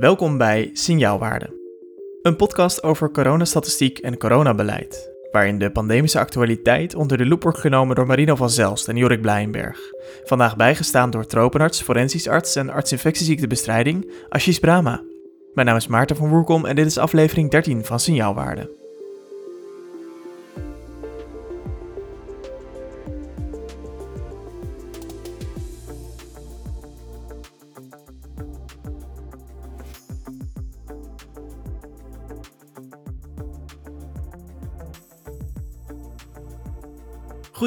Welkom bij Signaalwaarde, een podcast over coronastatistiek en coronabeleid, waarin de pandemische actualiteit onder de loep wordt genomen door Marino van Zelst en Jorik Blijenberg. Vandaag bijgestaan door tropenarts, forensisch arts en arts infectieziektebestrijding Ashish Brahma. Mijn naam is Maarten van Woerkom en dit is aflevering 13 van Signaalwaarde.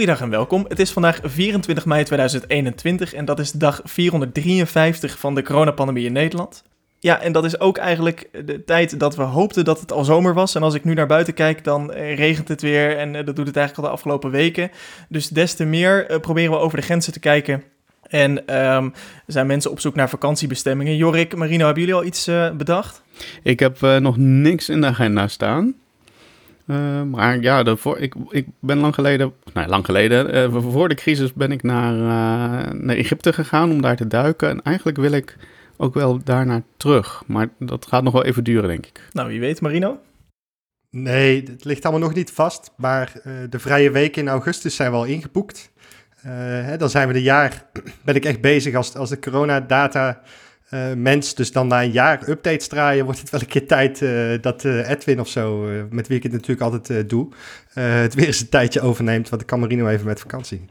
Goedendag en welkom. Het is vandaag 24 mei 2021 en dat is dag 453 van de coronapandemie in Nederland. Ja, en dat is ook eigenlijk de tijd dat we hoopten dat het al zomer was. En als ik nu naar buiten kijk, dan eh, regent het weer en eh, dat doet het eigenlijk al de afgelopen weken. Dus des te meer eh, proberen we over de grenzen te kijken. En um, zijn mensen op zoek naar vakantiebestemmingen. Jorik, Marino, hebben jullie al iets bedacht? Ik heb nog niks in de agenda staan. Uh, maar ja, de ik, ik ben lang geleden, nou lang geleden, uh, voor de crisis ben ik naar, uh, naar Egypte gegaan om daar te duiken. En eigenlijk wil ik ook wel daarna terug. Maar dat gaat nog wel even duren, denk ik. Nou, wie weet, Marino? Nee, het ligt allemaal nog niet vast. Maar de vrije weken in augustus zijn wel ingeboekt. Hè, dan zijn we een jaar, ben ik echt bezig als, als de coronadata uh, mens. Dus dan na een jaar updates draaien, wordt het wel een keer tijd uh, dat uh, Edwin of zo, met wie ik het natuurlijk altijd doe, het weer eens een tijdje overneemt. Want ik kan Marino even met vakantie.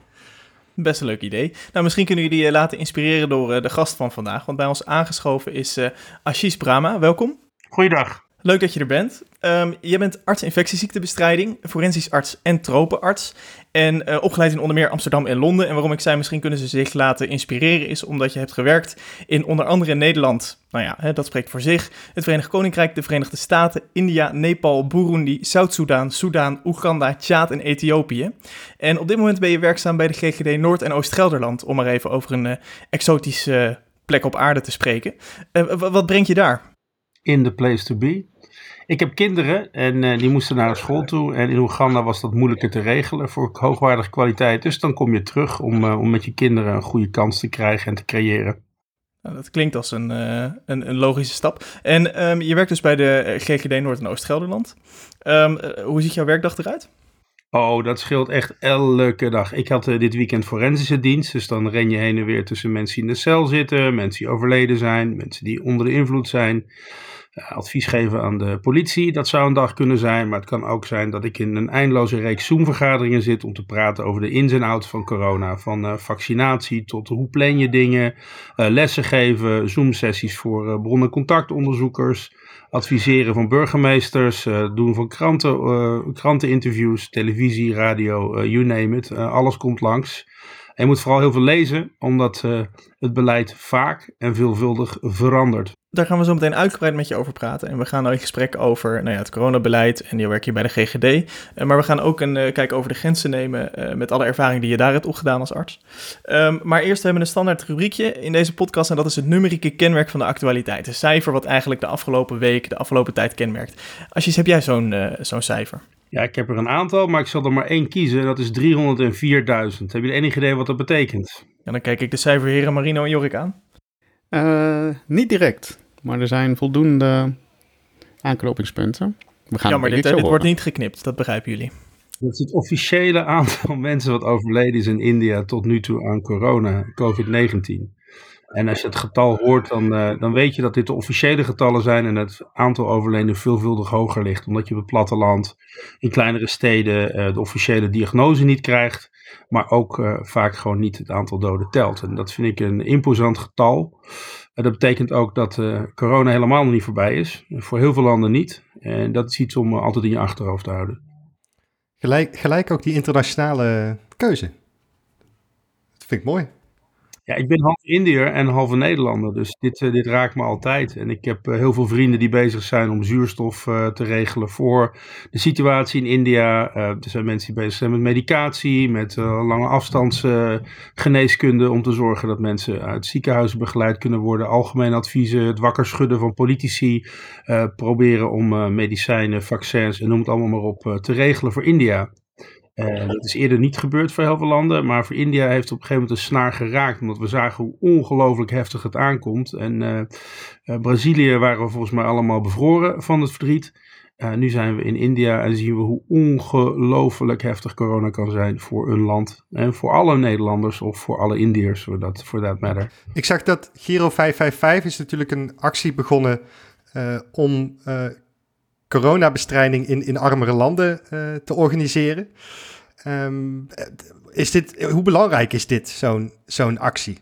Best een leuk idee. Nou, misschien kunnen jullie je laten inspireren door de gast van vandaag. Want bij ons aangeschoven is Ashish Brahma. Welkom. Goeiedag. Leuk dat je er bent. Um, jij bent arts infectieziektebestrijding, forensisch arts en tropenarts. En uh, opgeleid in onder meer Amsterdam en Londen. En waarom ik zei, misschien kunnen ze zich laten inspireren, is omdat je hebt gewerkt in onder andere Nederland. Nou ja, hè, dat spreekt voor zich. Het Verenigd Koninkrijk, de Verenigde Staten, India, Nepal, Burundi, Zuid-Soedan, Soedan, Oeganda, Tjaad en Ethiopië. En op dit moment ben je werkzaam bij de GGD Noord- en Oost-Gelderland. Om maar even over een uh, exotische plek op aarde te spreken. Uh, wat brengt je daar? In the place to be. Ik heb kinderen en uh, die moesten naar school toe. En in Oeganda was dat moeilijker te regelen voor hoogwaardige kwaliteit. Dus dan kom je terug om, uh, om met je kinderen een goede kans te krijgen en te creëren. Nou, dat klinkt als een, uh, een, een, logische stap. En um, je werkt dus bij de GGD Noord- en Oost-Gelderland. Um, hoe ziet jouw werkdag eruit? Oh, dat scheelt echt elke dag. Ik had uh, dit weekend forensische dienst, dus dan ren je heen en weer tussen mensen die in de cel zitten, mensen die overleden zijn, mensen die onder de invloed zijn. Uh, advies geven aan de politie, dat zou een dag kunnen zijn, maar het kan ook zijn dat ik in een eindeloze reeks Zoom-vergaderingen zit om te praten over de ins en outs van corona. Van uh, vaccinatie tot hoe plan je dingen, lessen geven, Zoom-sessies voor bronnencontactonderzoekers adviseren van burgemeesters, uh, doen van kranten, uh, kranteninterviews, televisie, radio, uh, you name it. alles komt langs. En je moet vooral heel veel lezen, omdat het beleid vaak en veelvuldig verandert. Daar gaan we zo meteen uitgebreid met je over praten. En we gaan nou in gesprek over nou ja, het coronabeleid. En je werkt hier bij de GGD. Uh, maar we gaan ook een uh, kijk over de grenzen nemen. Uh, met alle ervaring die je daar hebt opgedaan als arts. Um, maar eerst hebben we een standaard rubriekje in deze podcast. En dat is het numerieke kenmerk van de actualiteit. Een cijfer wat eigenlijk de afgelopen week, de afgelopen tijd kenmerkt. Asjes, heb jij zo'n zo'n cijfer? Ja, ik heb er een aantal, maar ik zal er maar één kiezen. Dat is 304.000. Heb je enig idee wat dat betekent? Ja, dan kijk ik de cijferheren Marino en Jorik aan. Uh, niet direct, maar er zijn voldoende aanknopingspunten. We gaan ja, maar dit, dit wordt niet geknipt, dat begrijpen jullie. Dat is het officiële aantal mensen wat overleden is in India tot nu toe aan corona, COVID-19. En als je het getal hoort, dan, uh, dan weet je dat dit de officiële getallen zijn en het aantal overledenen veelvuldig hoger ligt. Omdat je op het platteland, in kleinere steden, uh, de officiële diagnose niet krijgt, maar ook uh, vaak gewoon niet het aantal doden telt. En dat vind ik een imposant getal. dat betekent ook dat corona helemaal nog niet voorbij is. Voor heel veel landen niet. En dat is iets om altijd in je achterhoofd te houden. Gelijk, gelijk ook die internationale keuze. Dat vind ik mooi. Ja, ik ben half Indiër en halve Nederlander, dus dit, uh, dit raakt me altijd. En ik heb uh, heel veel vrienden die bezig zijn om zuurstof uh, te regelen voor de situatie in India. er zijn mensen die bezig zijn met medicatie, met lange afstandsgeneeskunde, om te zorgen dat mensen uit ziekenhuizen begeleid kunnen worden. Algemene adviezen, het wakker schudden van politici, proberen om medicijnen, vaccins en noem het allemaal maar op te regelen voor India. Uh, dat is eerder niet gebeurd voor heel veel landen, maar voor India heeft het op een gegeven moment een snaar geraakt, omdat we zagen hoe ongelooflijk heftig het aankomt. En uh, Brazilië waren we volgens mij allemaal bevroren van het verdriet. Uh, nu zijn we in India en zien we hoe ongelooflijk heftig corona kan zijn voor een land. En voor alle Nederlanders of voor alle Indiërs, voor dat matter. Ik zag dat Giro 555 is natuurlijk een actie begonnen om coronabestrijding in, in armere landen te organiseren. Um, is dit, hoe belangrijk is dit, zo'n zo'n actie?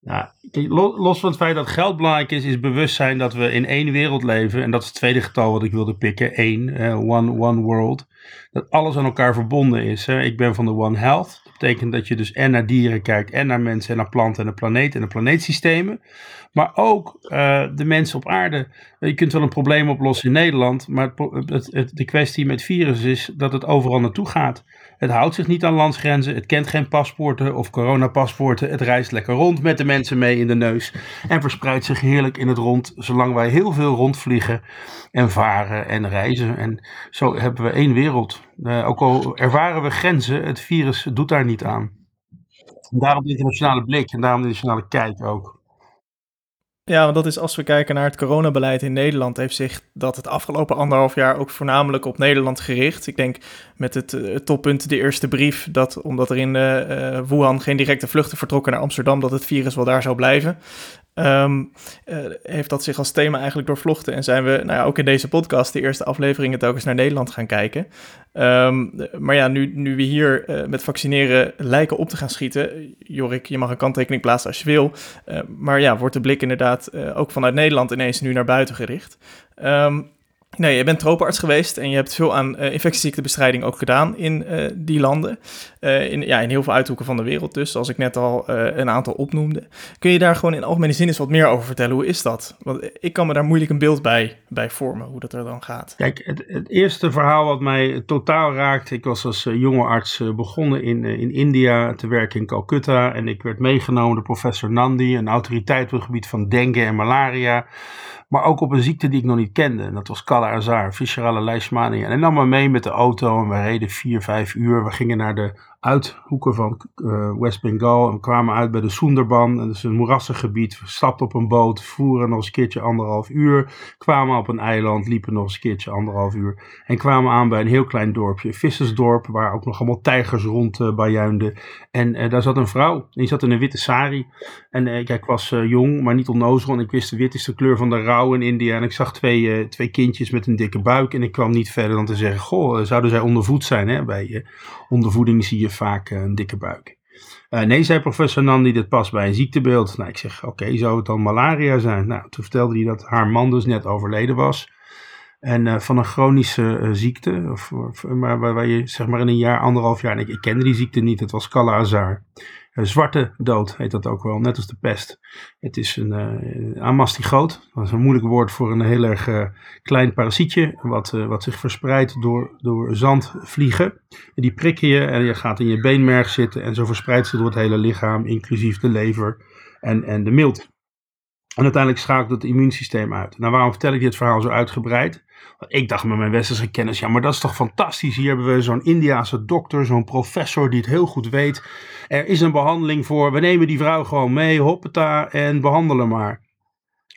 Nou, los van het feit dat geld belangrijk is, is bewustzijn dat we in één wereld leven. En dat is het tweede getal wat ik wilde pikken. één, one, one world. Dat alles aan elkaar verbonden is. Hè. Ik ben van de One Health. Dat betekent dat je dus en naar dieren kijkt, en naar mensen, en naar planten, en de planeet, en de planeetsystemen. Maar ook uh, de mensen op aarde. Je kunt wel een probleem oplossen in Nederland, maar het, de kwestie met virus is dat het overal naartoe gaat. Het houdt zich niet aan landsgrenzen, het kent geen paspoorten of coronapaspoorten. Het reist lekker rond met de mensen mee in de neus en verspreidt zich heerlijk in het rond, zolang wij heel veel rondvliegen en varen en reizen. En zo hebben we één wereld. Uh, ook al ervaren we grenzen, het virus doet daar niet aan. Daarom de internationale blik en daarom de internationale kijk ook. Ja, want dat is als we kijken naar het coronabeleid in Nederland, heeft zich dat het afgelopen anderhalf jaar ook voornamelijk op Nederland gericht. Ik denk met het, uh, toppunt, de eerste brief, dat omdat er in uh, Wuhan geen directe vluchten vertrokken naar Amsterdam, dat het virus wel daar zou blijven. Um, uh, heeft dat zich als thema eigenlijk doorvlochten. En zijn we nou ja, ook in deze podcast de eerste afleveringen telkens naar Nederland gaan kijken. Um, maar ja, nu, nu we hier uh, met vaccineren lijken op te gaan schieten. Jorik, je mag een kanttekening plaatsen als je wil. Uh, maar ja, wordt de blik inderdaad ook vanuit Nederland ineens nu naar buiten gericht. Um, Nee, je bent tropenarts geweest en je hebt veel aan uh, infectieziektebestrijding ook gedaan in uh, die landen. Uh, in, ja, in heel veel uithoeken van de wereld dus, zoals ik net al een aantal opnoemde. Kun je daar gewoon in algemene zin eens wat meer over vertellen? Hoe is dat? Want ik kan me daar moeilijk een beeld bij, bij vormen, hoe dat er dan gaat. Kijk, het, het eerste verhaal wat mij totaal raakte, ik was als jonge arts begonnen in, in India te werken in Calcutta. En ik werd meegenomen door professor Nandi, een autoriteit op het gebied van dengue en malaria. Maar ook op een ziekte die ik nog niet kende. En dat was Kala Azar, viscerale leishmania. En hij nam me mee met de auto en we reden vier, vijf uur. We gingen naar de uithoeken van uh, West Bengal en kwamen uit bij de Sundarban. Dat is een moerassig gebied. We stapten op een boot, voeren nog eens een keertje anderhalf uur. Kwamen op een eiland, liepen nog eens een keertje anderhalf uur. En kwamen aan bij een heel klein dorpje, een vissersdorp, waar ook nog allemaal tijgers rond uh. En uh, daar zat een vrouw, die zat in een witte sari. En kijk, ik was jong, maar niet onnozel. En ik wist de wit is de kleur van de rouw in India. En ik zag twee, twee kindjes met een dikke buik. En ik kwam niet verder dan te zeggen, goh, zouden zij ondervoed zijn? Hè? Bij ondervoeding zie je vaak eh, een dikke buik. Uh, nee, zei professor Nandi, dit past bij een ziektebeeld. Nou, ik zeg, oké, zou het dan malaria zijn? Nou, toen vertelde hij dat haar man dus net overleden was. En uh, van een chronische ziekte, of, maar, waar, je zeg maar in een jaar, anderhalf jaar, en ik, ik kende die ziekte niet, het was Kala zwarte dood heet dat ook wel, net als de pest. Het is een uh, amastigoot, dat is een moeilijk woord voor een heel erg uh, klein parasietje, wat, wat zich verspreidt door, door zandvliegen. En die prikken je en je gaat in je beenmerg zitten en zo verspreidt ze door het hele lichaam, inclusief de lever en, en de milt. En uiteindelijk schakelt het immuunsysteem uit. Nou, waarom vertel ik dit verhaal zo uitgebreid? Ik dacht met mijn westerse kennis, ja, maar dat is toch fantastisch. Hier hebben we zo'n Indiaanse dokter, zo'n professor die het heel goed weet. Er is een behandeling voor, we nemen die vrouw gewoon mee, hoppeta, en behandelen maar.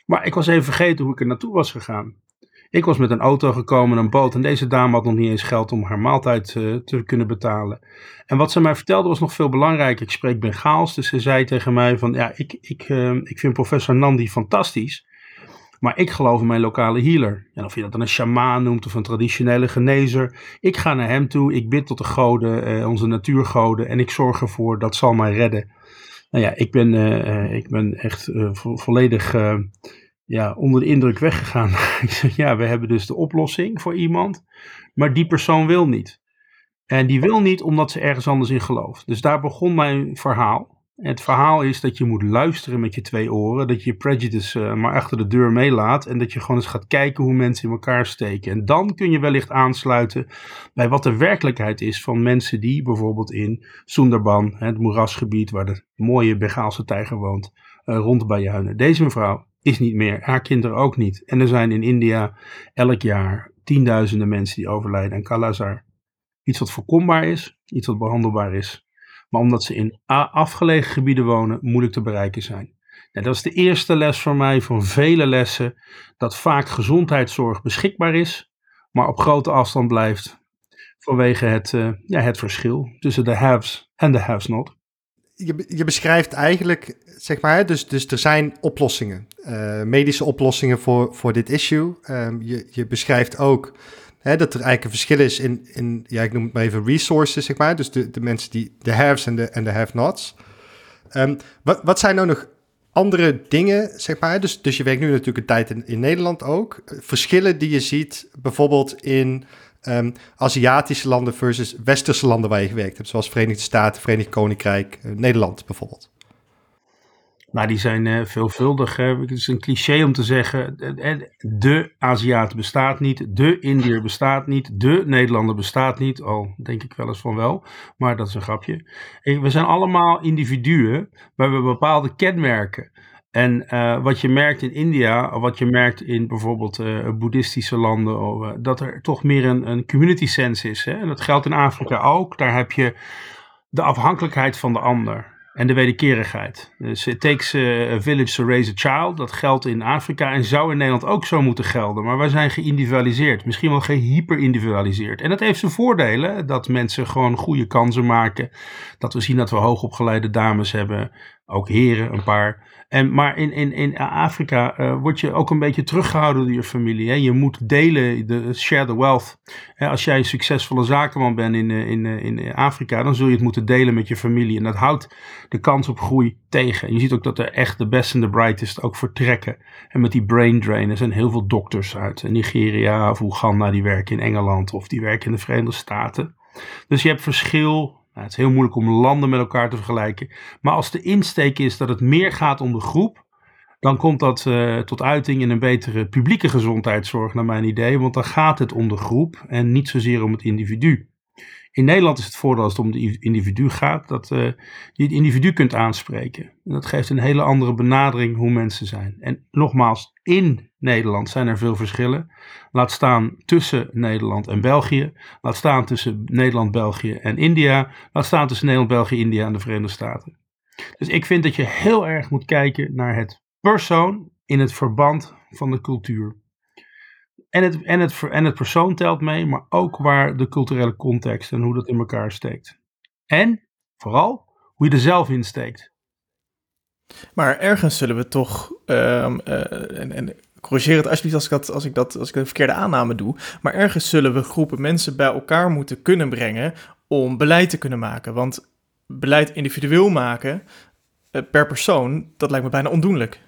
Maar ik was even vergeten hoe ik er naartoe was gegaan. Ik was met een auto gekomen, een boot, en deze dame had nog niet eens geld om haar maaltijd uh, te kunnen betalen. En wat ze mij vertelde was nog veel belangrijker. Ik spreek Bengaals, dus ze zei tegen mij van, ja, ik, ik, uh, ik vind professor Nandi fantastisch. Maar ik geloof in mijn lokale healer. En of je dat dan een shamaan noemt of een traditionele genezer. Ik ga naar hem toe, ik bid tot de goden, eh, onze natuurgoden. En ik zorg ervoor, dat zal mij redden. Nou ja, ik ben, uh, ik ben echt uh, vo volledig ja, onder de indruk weggegaan. ik zeg, ja, we hebben dus de oplossing voor iemand. Maar die persoon wil niet. En die wil niet omdat ze ergens anders in gelooft. Dus daar begon mijn verhaal. Het verhaal is dat je moet luisteren met je twee oren, dat je je prejudice uh, maar achter de deur meelaat en dat je gewoon eens gaat kijken hoe mensen in elkaar steken. En dan kun je wellicht aansluiten bij wat de werkelijkheid is van mensen die bijvoorbeeld in Sundarban, het moerasgebied waar de mooie Bengaalse tijger woont, uh, rond bij Deze mevrouw is niet meer, haar kinderen ook niet. En er zijn in India elk jaar tienduizenden mensen die overlijden aan Kalazar. Iets wat voorkombaar is, iets wat behandelbaar is. Maar omdat ze in afgelegen gebieden wonen, moeilijk te bereiken zijn. En dat is de eerste les voor mij van vele lessen. Dat vaak gezondheidszorg beschikbaar is, maar op grote afstand blijft. Vanwege het, uh, ja, het verschil tussen de haves en de haves not. Je, je beschrijft eigenlijk, zeg maar, dus, dus er zijn oplossingen. Uh, medische oplossingen voor, voor dit issue. Um, je, je beschrijft ook hè, dat er eigenlijk een verschil is in, in, ja, ik noem het maar even resources, zeg maar. Dus de, de mensen die, de haves en de, en de have-nots. Um, wat, wat zijn nou nog andere dingen, zeg maar. Dus, dus je werkt nu natuurlijk een tijd in, in Nederland ook. Verschillen die je ziet bijvoorbeeld in um, Aziatische landen versus Westerse landen waar je gewerkt hebt. Zoals Verenigde Staten, Verenigd Koninkrijk, uh, Nederland bijvoorbeeld. Nou, die zijn uh, veelvuldig. Het is een cliché om te zeggen: de Aziat bestaat niet, de Indiër bestaat niet, de Nederlander bestaat niet. Al denk ik wel eens van wel, maar dat is een grapje. We zijn allemaal individuen, maar we hebben bepaalde kenmerken. En wat je merkt in India, wat je merkt in bijvoorbeeld boeddhistische landen, dat er toch meer een, een community sense is. Hè? En dat geldt in Afrika ook. Daar heb je de afhankelijkheid van de ander en de wederkerigheid. Dus it takes a village to raise a child. Dat geldt in Afrika en zou in Nederland ook zo moeten gelden. Maar wij zijn geïndividualiseerd. Misschien wel gehyperindividualiseerd. En dat heeft zijn voordelen. Dat mensen gewoon goede kansen maken. Dat we zien dat we hoogopgeleide dames hebben. Ook heren, een paar. En, maar in, in, in Afrika uh, word je ook een beetje teruggehouden door je familie. Hè? Je moet delen, de, share the wealth. Hè? Als jij een succesvolle zakenman bent in, eh, in, eh, in Afrika, dan zul je het moeten delen met je familie. En dat houdt de kans op groei tegen. En je ziet ook dat er echt de best en de brightest ook vertrekken. En met die brain drain, er zijn heel veel dokters uit Nigeria of Oeganda die werken in Engeland of die werken in de Verenigde Staten. Dus je hebt verschil nou, het is heel moeilijk om landen met elkaar te vergelijken. Maar als de insteek is dat het meer gaat om de groep, dan komt dat uh, tot uiting in een betere publieke gezondheidszorg, naar mijn idee. Want dan gaat het om de groep en niet zozeer om het individu. In Nederland is het voordeel als het om het individu gaat, dat uh, je het individu kunt aanspreken. En dat geeft een hele andere benadering hoe mensen zijn. En nogmaals, in Nederland zijn er veel verschillen. Laat staan tussen Nederland en België. Laat staan tussen Nederland, België en India. Laat staan tussen Nederland, België, India en de Verenigde Staten. Dus ik vind dat je heel erg moet kijken naar het persoon in het verband van de cultuur. En het, en, het, en het persoon telt mee, maar ook waar de culturele context en hoe dat in elkaar steekt. En vooral hoe je er zelf in steekt. Maar ergens zullen we toch, um, uh, en, en corrigeer het alsjeblieft als ik, dat, als, ik dat, als ik de verkeerde aanname doe, maar ergens zullen we groepen mensen bij elkaar moeten kunnen brengen om beleid te kunnen maken. Want beleid individueel maken uh, per persoon, dat lijkt me bijna ondoenlijk.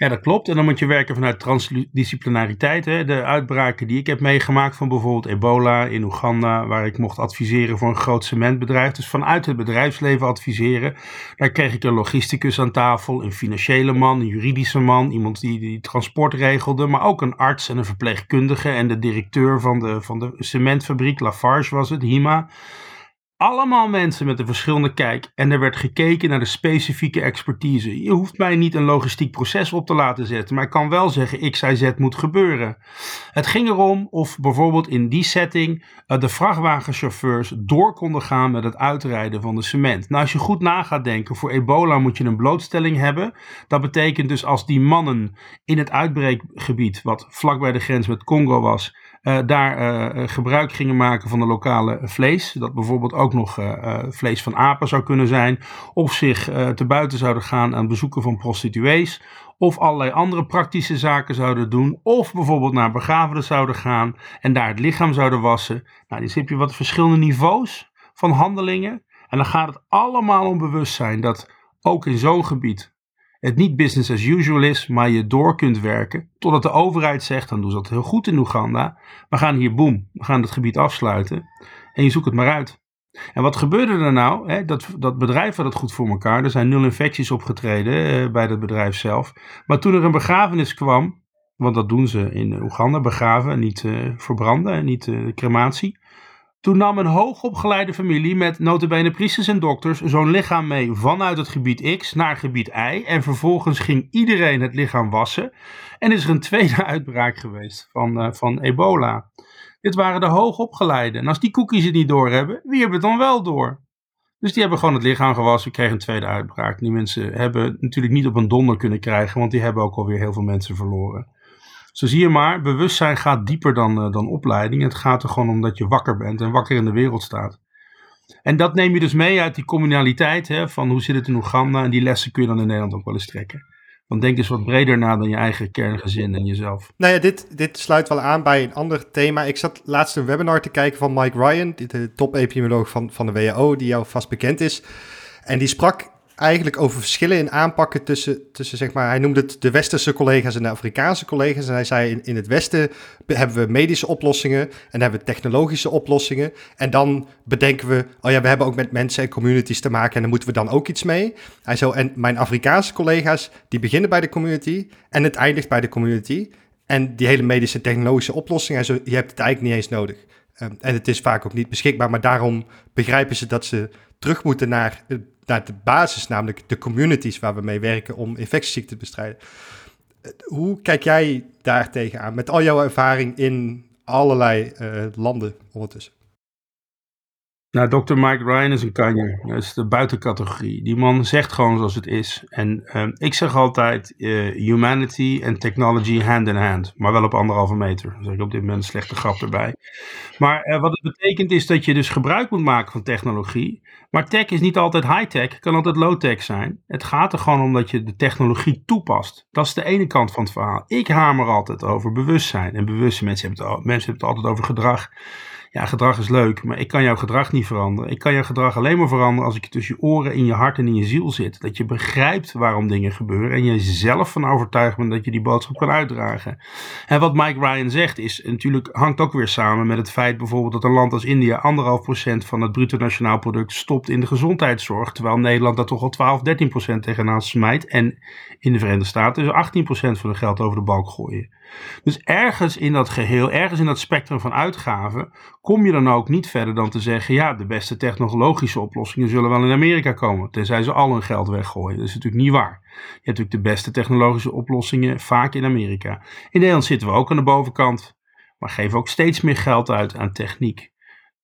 Ja, dat klopt. En dan moet je werken vanuit transdisciplinariteit. Hè. De uitbraken die ik heb meegemaakt van bijvoorbeeld ebola in Oeganda, waar ik mocht adviseren voor een groot cementbedrijf. Dus vanuit het bedrijfsleven adviseren. Daar kreeg ik een logisticus aan tafel, een financiële man, een juridische man, iemand die, die transport regelde, maar ook een arts en een verpleegkundige en de directeur van de, van de cementfabriek, Lafarge was het, HIMA allemaal mensen met een verschillende kijk en er werd gekeken naar de specifieke expertise. Je hoeft mij niet een logistiek proces op te laten zetten, maar ik kan wel zeggen X, Y, Z moet gebeuren. Het ging erom of bijvoorbeeld in die setting uh, de vrachtwagenchauffeurs door konden gaan met het uitrijden van de cement. Nou, als je goed na gaat denken, voor ebola moet je een blootstelling hebben. Dat betekent dus als die mannen in het uitbreekgebied, wat vlak bij de grens met Congo was, uh, daar uh, gebruik gingen maken van de lokale vlees. Dat bijvoorbeeld ook nog uh, vlees van apen zou kunnen zijn. Of zich te buiten zouden gaan aan bezoeken van prostituees. Of allerlei andere praktische zaken zouden doen. Of bijvoorbeeld naar begraven zouden gaan en daar het lichaam zouden wassen. Nou, dus heb je wat verschillende niveaus van handelingen. En dan gaat het allemaal om bewustzijn dat ook in zo'n gebied het niet business as usual is, maar je door kunt werken totdat de overheid zegt, dan doen ze dat heel goed in Oeganda, we gaan hier boem, we gaan het gebied afsluiten en je zoekt het maar uit. En wat gebeurde er nou? Hè? Dat, dat bedrijf had het goed voor elkaar, er zijn nul infecties opgetreden eh, bij dat bedrijf zelf, maar toen er een begrafenis kwam, want dat doen ze in Oeganda, begraven, niet uh, verbranden en niet uh, crematie, toen nam een hoogopgeleide familie met notabene priesters en dokters zo'n lichaam mee vanuit het gebied X naar gebied Y. En vervolgens ging iedereen het lichaam wassen. En is er een tweede uitbraak geweest van, uh, van ebola. Dit waren de hoogopgeleiden. En als die cookies het niet doorhebben, wie hebben het dan wel door? Dus die hebben gewoon het lichaam gewassen, kregen een tweede uitbraak. Die mensen hebben natuurlijk niet op een donder kunnen krijgen, want die hebben ook alweer heel veel mensen verloren. Zo zie je maar, bewustzijn gaat dieper dan, uh, dan opleiding. Het gaat er gewoon om dat je wakker bent en wakker in de wereld staat. En dat neem je dus mee uit die communaliteit, hè, van hoe zit het in Oeganda. En die lessen kun je dan in Nederland ook wel eens trekken. Want denk eens wat breder na dan je eigen kerngezin en jezelf. Nou ja, dit, dit sluit wel aan bij een ander thema. Ik zat laatst een webinar te kijken van Mike Ryan, de top-epidemioloog van, van de WHO, die jou vast bekend is. En die sprak eigenlijk over verschillen in aanpakken tussen, tussen zeg maar, hij noemde het de westerse collega's en de Afrikaanse collega's. En hij zei in, in het westen hebben we medische oplossingen en hebben we technologische oplossingen. En dan bedenken we, oh ja, we hebben ook met mensen en communities te maken en daar moeten we dan ook iets mee. Hij zo, en mijn Afrikaanse collega's, die beginnen bij de community en het eindigt bij de community. En die hele medische technologische oplossingen, je hebt het eigenlijk niet eens nodig. Um, en het is vaak ook niet beschikbaar, maar daarom begrijpen ze dat ze terug moeten naar naar de basis, namelijk de communities waar we mee werken om infectieziekten te bestrijden. Hoe kijk jij daar tegenaan met al jouw ervaring in allerlei uh, landen ondertussen? Nou, Dr. Mike Ryan is een kanjer. Dat is de buitencategorie. Die man zegt gewoon zoals het is. En uh, ik zeg altijd uh, humanity en technology hand in hand. Maar wel op anderhalve meter. Dan zeg ik op dit moment een slechte grap erbij. Maar uh, wat het betekent is dat je dus gebruik moet maken van technologie. Maar tech is niet altijd high-tech, kan altijd low-tech zijn. Het gaat er gewoon om dat je de technologie toepast. Dat is de ene kant van het verhaal. Ik hamer altijd over bewustzijn. En bewuste mensen hebben het, mensen hebben het altijd over gedrag ja, gedrag is leuk, maar ik kan jouw gedrag niet veranderen. Ik kan jouw gedrag alleen maar veranderen als ik tussen je oren, in je hart en in je ziel zit. Dat je begrijpt waarom dingen gebeuren en je zelf van overtuigd bent dat je die boodschap kan uitdragen. En wat Mike Ryan zegt is natuurlijk hangt ook weer samen met het feit bijvoorbeeld dat een land als India anderhalf procent van het bruto nationaal product stopt in de gezondheidszorg, terwijl Nederland daar toch al 12, 13 procent tegenaan smijt en in de Verenigde Staten dus 18 procent van het geld over de balk gooien. Dus ergens in dat geheel, ergens in dat spectrum van uitgaven, kom je dan ook niet verder dan te zeggen: ja, de beste technologische oplossingen zullen wel in Amerika komen, tenzij ze al hun geld weggooien. Dat is natuurlijk niet waar. Je hebt natuurlijk de beste technologische oplossingen vaak in Amerika. In Nederland zitten we ook aan de bovenkant, maar geven ook steeds meer geld uit aan techniek.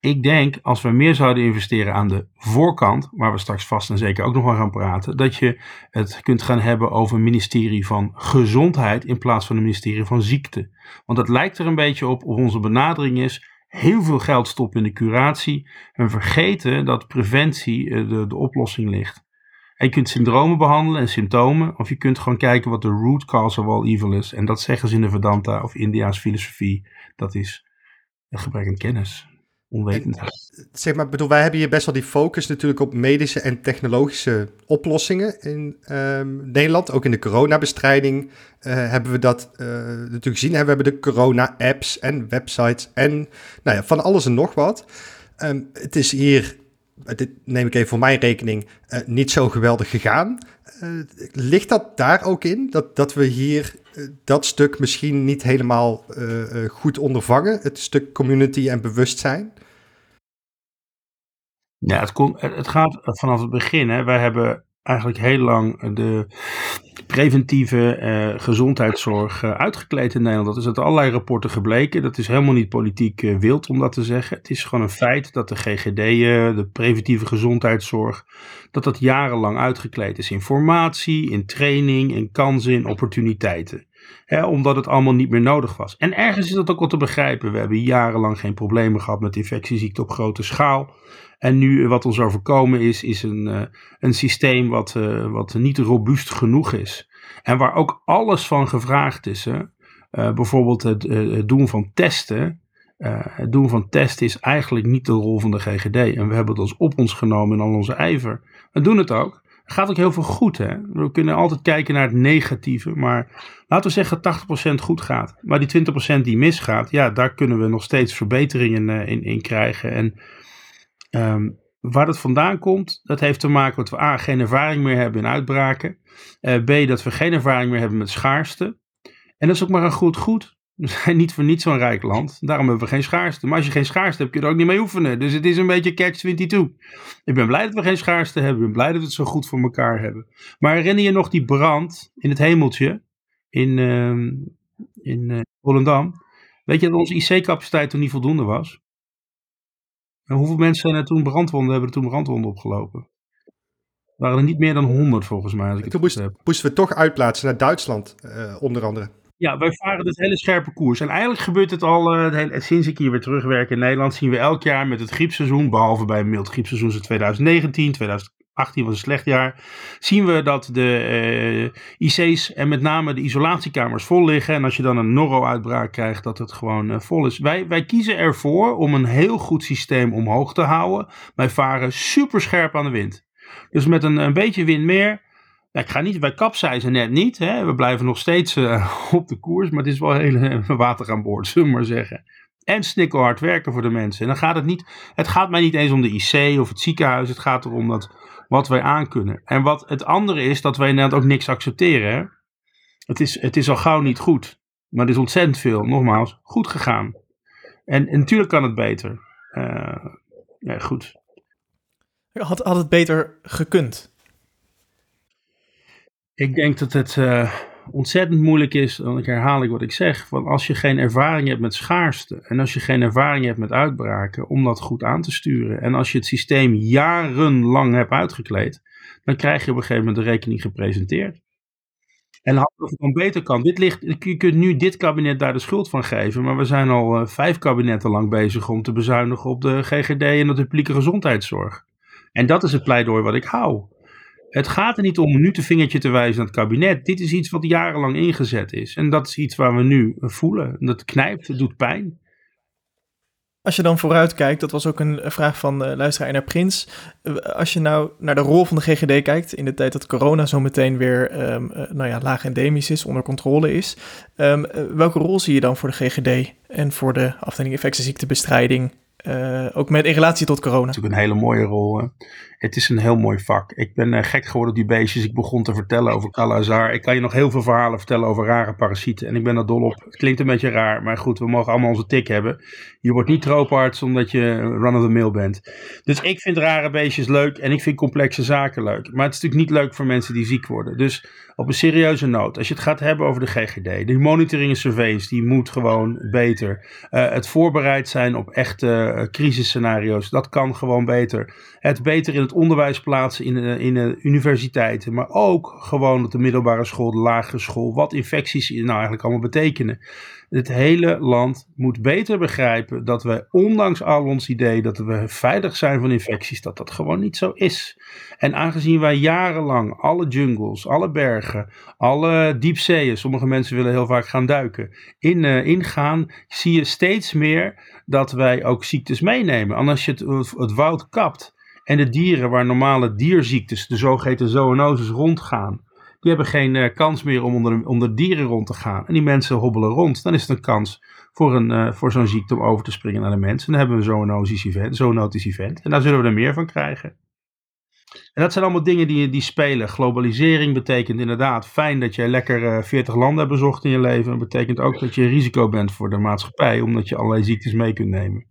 Ik denk, als we meer zouden investeren aan de voorkant, waar we straks vast en zeker ook nog wel gaan praten, dat je het kunt gaan hebben over een ministerie van gezondheid in plaats van een ministerie van ziekte. Want het lijkt er een beetje op of onze benadering is heel veel geld stoppen in de curatie en vergeten dat preventie eh, de, de oplossing ligt. En je kunt syndromen behandelen en symptomen, of je kunt gewoon kijken wat de root cause of all evil is. En dat zeggen ze in de Vedanta of India's filosofie. Dat is een gebrek aan kennis onwetendheid. Zeg maar, bedoel, wij hebben hier best wel die focus natuurlijk op medische en technologische oplossingen in um, Nederland. Ook in de coronabestrijding uh, hebben we dat uh, natuurlijk gezien. We hebben de corona-apps en websites en nou ja, van alles en nog wat. Um, het is hier, dit neem ik even voor mijn rekening, uh, niet zo geweldig gegaan. ligt dat daar ook in? Dat, dat we hier dat stuk misschien niet helemaal goed ondervangen? Het stuk community en bewustzijn? Ja, het, komt, het gaat vanaf het begin. Hè. Wij hebben eigenlijk heel lang de preventieve eh, gezondheidszorg uh, uitgekleed in Nederland. Dat is uit allerlei rapporten gebleken. Dat is helemaal niet politiek uh, wild om dat te zeggen. Het is gewoon een feit dat de GGD'en, de preventieve gezondheidszorg, dat dat jarenlang uitgekleed is in formatie, in training, in kansen, in opportuniteiten. omdat het allemaal niet meer nodig was. En ergens is dat ook wel te begrijpen. We hebben jarenlang geen problemen gehad met infectieziekten op grote schaal. En nu wat ons overkomen is, is een, uh, een systeem wat, uh, wat niet robuust genoeg is. En waar ook alles van gevraagd is. Hè? Uh, bijvoorbeeld het, doen van testen. het doen van testen is eigenlijk niet de rol van de GGD. En we hebben het ons op ons genomen in al onze ijver. We doen het ook. Gaat ook heel veel goed. Hè? We kunnen altijd kijken naar het negatieve. Maar laten we zeggen dat 80% goed gaat. Maar die 20% die misgaat, ja, daar kunnen we nog steeds verbeteringen in, in krijgen. En Um, waar dat vandaan komt, dat heeft te maken met we A, geen ervaring meer hebben in uitbraken. Uh, B, dat we geen ervaring meer hebben met schaarste. En dat is ook maar een goed goed. We zijn niet voor niets zo'n rijk land. Daarom hebben we geen schaarste. Maar als je geen schaarste hebt, kun je er ook niet mee oefenen. Dus het is een beetje catch-22. Ik ben blij dat we geen schaarste hebben. Ik ben blij dat we het zo goed voor elkaar hebben. Maar herinner je nog die brand in het hemeltje in, uh, in uh? Weet je dat onze IC-capaciteit toen niet voldoende was? En hoeveel mensen zijn er toen brandwonden, hebben er toen brandwonden opgelopen? waren er niet meer dan 100 volgens mij. Als ik toen het moest, heb. moesten we toch uitplaatsen naar Duitsland, uh, onder andere. Ja, wij varen dus hele scherpe koers. En eigenlijk gebeurt het al, uh, hele, sinds ik hier weer terugwerk in Nederland, zien we elk jaar met het griepseizoen, behalve bij een mild griepseizoen in 2019, 2018 was een slecht jaar, zien we dat de uh, IC's en met name de isolatiekamers vol liggen. En als je dan een noro-uitbraak krijgt, dat het gewoon vol is. Wij, wij kiezen ervoor om een heel goed systeem omhoog te houden. Wij varen super scherp aan de wind. Dus met een, een beetje wind meer. ik ga niet, wij kapseizen net niet. Hè. We blijven nog steeds uh, op de koers. Maar het is wel heel water aan boord, zullen we maar zeggen. En snikkelhard werken voor de mensen. En dan gaat het niet. Het gaat mij niet eens om de IC of het ziekenhuis. Het gaat erom dat, wat wij aankunnen. En wat het andere is, dat wij inderdaad ook niks accepteren. Hè. Het, is, het is al gauw niet goed. Maar het is ontzettend veel, nogmaals, goed gegaan. En, en natuurlijk kan het beter. Uh, ja, goed. Had, had het beter gekund? Ik denk dat het uh, ontzettend moeilijk is, dan herhaal ik wat ik zeg, want als je geen ervaring hebt met schaarste en als je geen ervaring hebt met uitbraken, om dat goed aan te sturen en als je het systeem jarenlang hebt uitgekleed, dan krijg je op een gegeven moment de rekening gepresenteerd. En had het dan beter kan. Dit ligt, je kunt nu dit kabinet daar de schuld van geven, maar we zijn al uh, vijf kabinetten lang bezig om te bezuinigen op de GGD en de publieke gezondheidszorg. En dat is het pleidooi wat ik hou. Het gaat er niet om nu te vingertje te wijzen aan het kabinet. Dit is iets wat jarenlang ingezet is. En dat is iets waar we nu voelen. Dat knijpt, het doet pijn. Als je dan vooruit kijkt, dat was ook een vraag van uh, luisteraar naar Prins. Uh, als je nou naar de rol van de GGD kijkt, in de tijd dat corona zo meteen weer um, uh, nou ja, laag endemisch is, onder controle is. Um, welke rol zie je dan voor de GGD en voor de afdeling infectieziektebestrijding uh, ook met in relatie tot corona. Natuurlijk een hele mooie rol. Hè? Het is een heel mooi vak. Ik ben uh, gek geworden op die beestjes. Ik begon te vertellen over Calazar. Ik kan je nog heel veel verhalen vertellen over rare parasieten. En ik ben er dol op. Het klinkt een beetje raar, maar goed, we mogen allemaal onze tik hebben. Je wordt niet trooparts omdat je run-of-the-mill bent. Dus ik vind rare beestjes leuk en ik vind complexe zaken leuk. Maar het is natuurlijk niet leuk voor mensen die ziek worden. Dus op een serieuze noot, als je het gaat hebben over de GGD, de monitoring en surveillance, die moet gewoon beter. Uh, het voorbereid zijn op echte uh, crisisscenario's, dat kan gewoon beter. Het beter in het onderwijs plaatsen in, uh, in de universiteiten, maar ook gewoon op de middelbare school, de lagere school, wat infecties nou eigenlijk allemaal betekenen. Het hele land moet beter begrijpen dat wij, ondanks al ons idee dat we veilig zijn van infecties, dat dat gewoon niet zo is. En aangezien wij jarenlang alle jungles, alle bergen, alle diepzeeën, sommige mensen willen heel vaak gaan duiken, in, uh, ingaan, zie je steeds meer dat wij ook ziektes meenemen. En als je het, het woud kapt en de dieren waar normale dierziektes, de zogeheten zoonoses, rondgaan, die hebben geen uh, kans meer om onder, onder dieren rond te gaan. En die mensen hobbelen rond. Dan is het een kans voor, een, uh, voor zo'n ziekte om over te springen naar de mensen. En dan hebben we zo'n zoonotisch event, zoonotisch event. En daar zullen we er meer van krijgen. En dat zijn allemaal dingen die, die spelen. Globalisering betekent inderdaad fijn dat je lekker uh, 40 landen hebt bezocht in je leven. Dat betekent ook dat je een risico bent voor de maatschappij, omdat je allerlei ziektes mee kunt nemen.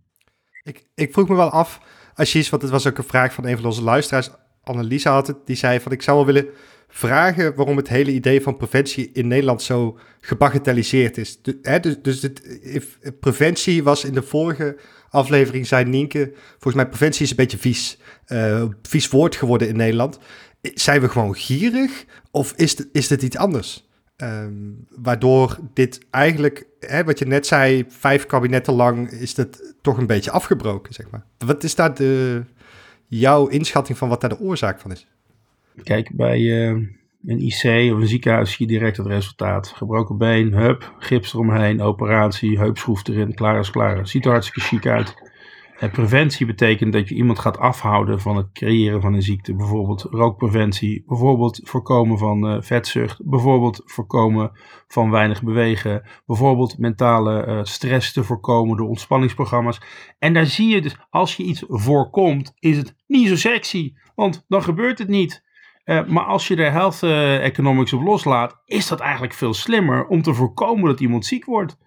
Ik, ik vroeg me wel af, Ashish, want het was ook een vraag van een van onze luisteraars. Anneliese had het, die zei van ik zou wel willen vragen waarom het hele idee van preventie in Nederland zo gebagatelliseerd is. Hè, dus dus het, if, preventie was in de vorige aflevering, zei Nienke, volgens mij preventie is een beetje vies, uh, vies woord geworden in Nederland. Zijn we gewoon gierig of is, is dit iets anders? Um, waardoor dit eigenlijk, hè, wat je net zei, vijf kabinetten lang is dat toch een beetje afgebroken, zeg maar. Wat is daar de, jouw inschatting van wat daar de oorzaak van is? Kijk, bij uh, een IC of een ziekenhuis zie je direct het resultaat. Gebroken been, hup, gips eromheen, operatie, heupschroef erin, klaar is klaar. Ziet er hartstikke chic uit. En preventie betekent dat je iemand gaat afhouden van het creëren van een ziekte. Bijvoorbeeld rookpreventie, bijvoorbeeld voorkomen van uh, vetzucht, bijvoorbeeld voorkomen van weinig bewegen, bijvoorbeeld mentale uh, stress te voorkomen door ontspanningsprogramma's. En daar zie je dus, als je iets voorkomt, is het niet zo sexy, want dan gebeurt het niet. Maar als je er health economics op loslaat, is dat eigenlijk veel slimmer om te voorkomen dat iemand ziek wordt.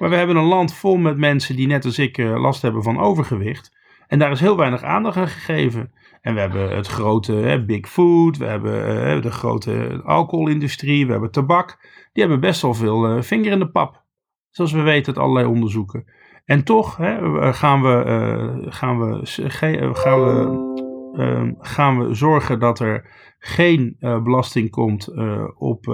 Maar we hebben een land vol met mensen die net als ik uh, last hebben van overgewicht. En daar is heel weinig aandacht aan gegeven. En we hebben het grote big food, we hebben de grote alcoholindustrie, we hebben tabak. Die hebben best wel veel vinger in de pap. Zoals we weten uit allerlei onderzoeken. En toch hè, gaan, we, gaan, we, gaan, we, uh, gaan we zorgen dat er geen belasting komt op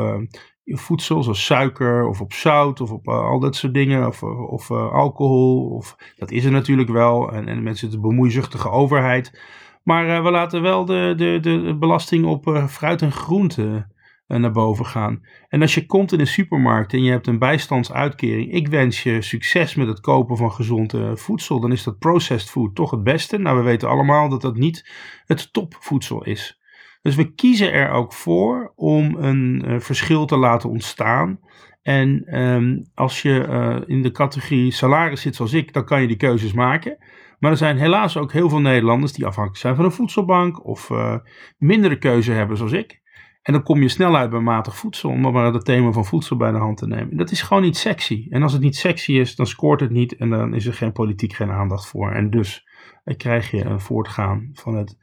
voedsel, zoals suiker of op zout of op al dat soort dingen, of, of alcohol. Of, dat is er natuurlijk wel. En, en mensen, de bemoeizuchtige overheid. Maar we laten wel de, de, de belasting op fruit en groente eh, naar boven gaan. En als je komt in een supermarkt en je hebt een bijstandsuitkering, ik wens je succes met het kopen van gezond eh, voedsel, dan is dat processed food toch het beste. Nou, we weten allemaal dat dat niet het topvoedsel is. Dus we kiezen er ook voor om een uh, verschil te laten ontstaan. En um, als je uh, in de categorie salaris zit zoals ik, dan kan je die keuzes maken. Maar er zijn helaas ook heel veel Nederlanders die afhankelijk zijn van een voedselbank of uh, mindere keuze hebben zoals ik. En dan kom je snel uit bij matig voedsel, om maar het thema van voedsel bij de hand te nemen. Dat is gewoon niet sexy. En als het niet sexy is, dan scoort het niet en dan is er geen politiek geen aandacht voor. En dus krijg je een voortgaan van het,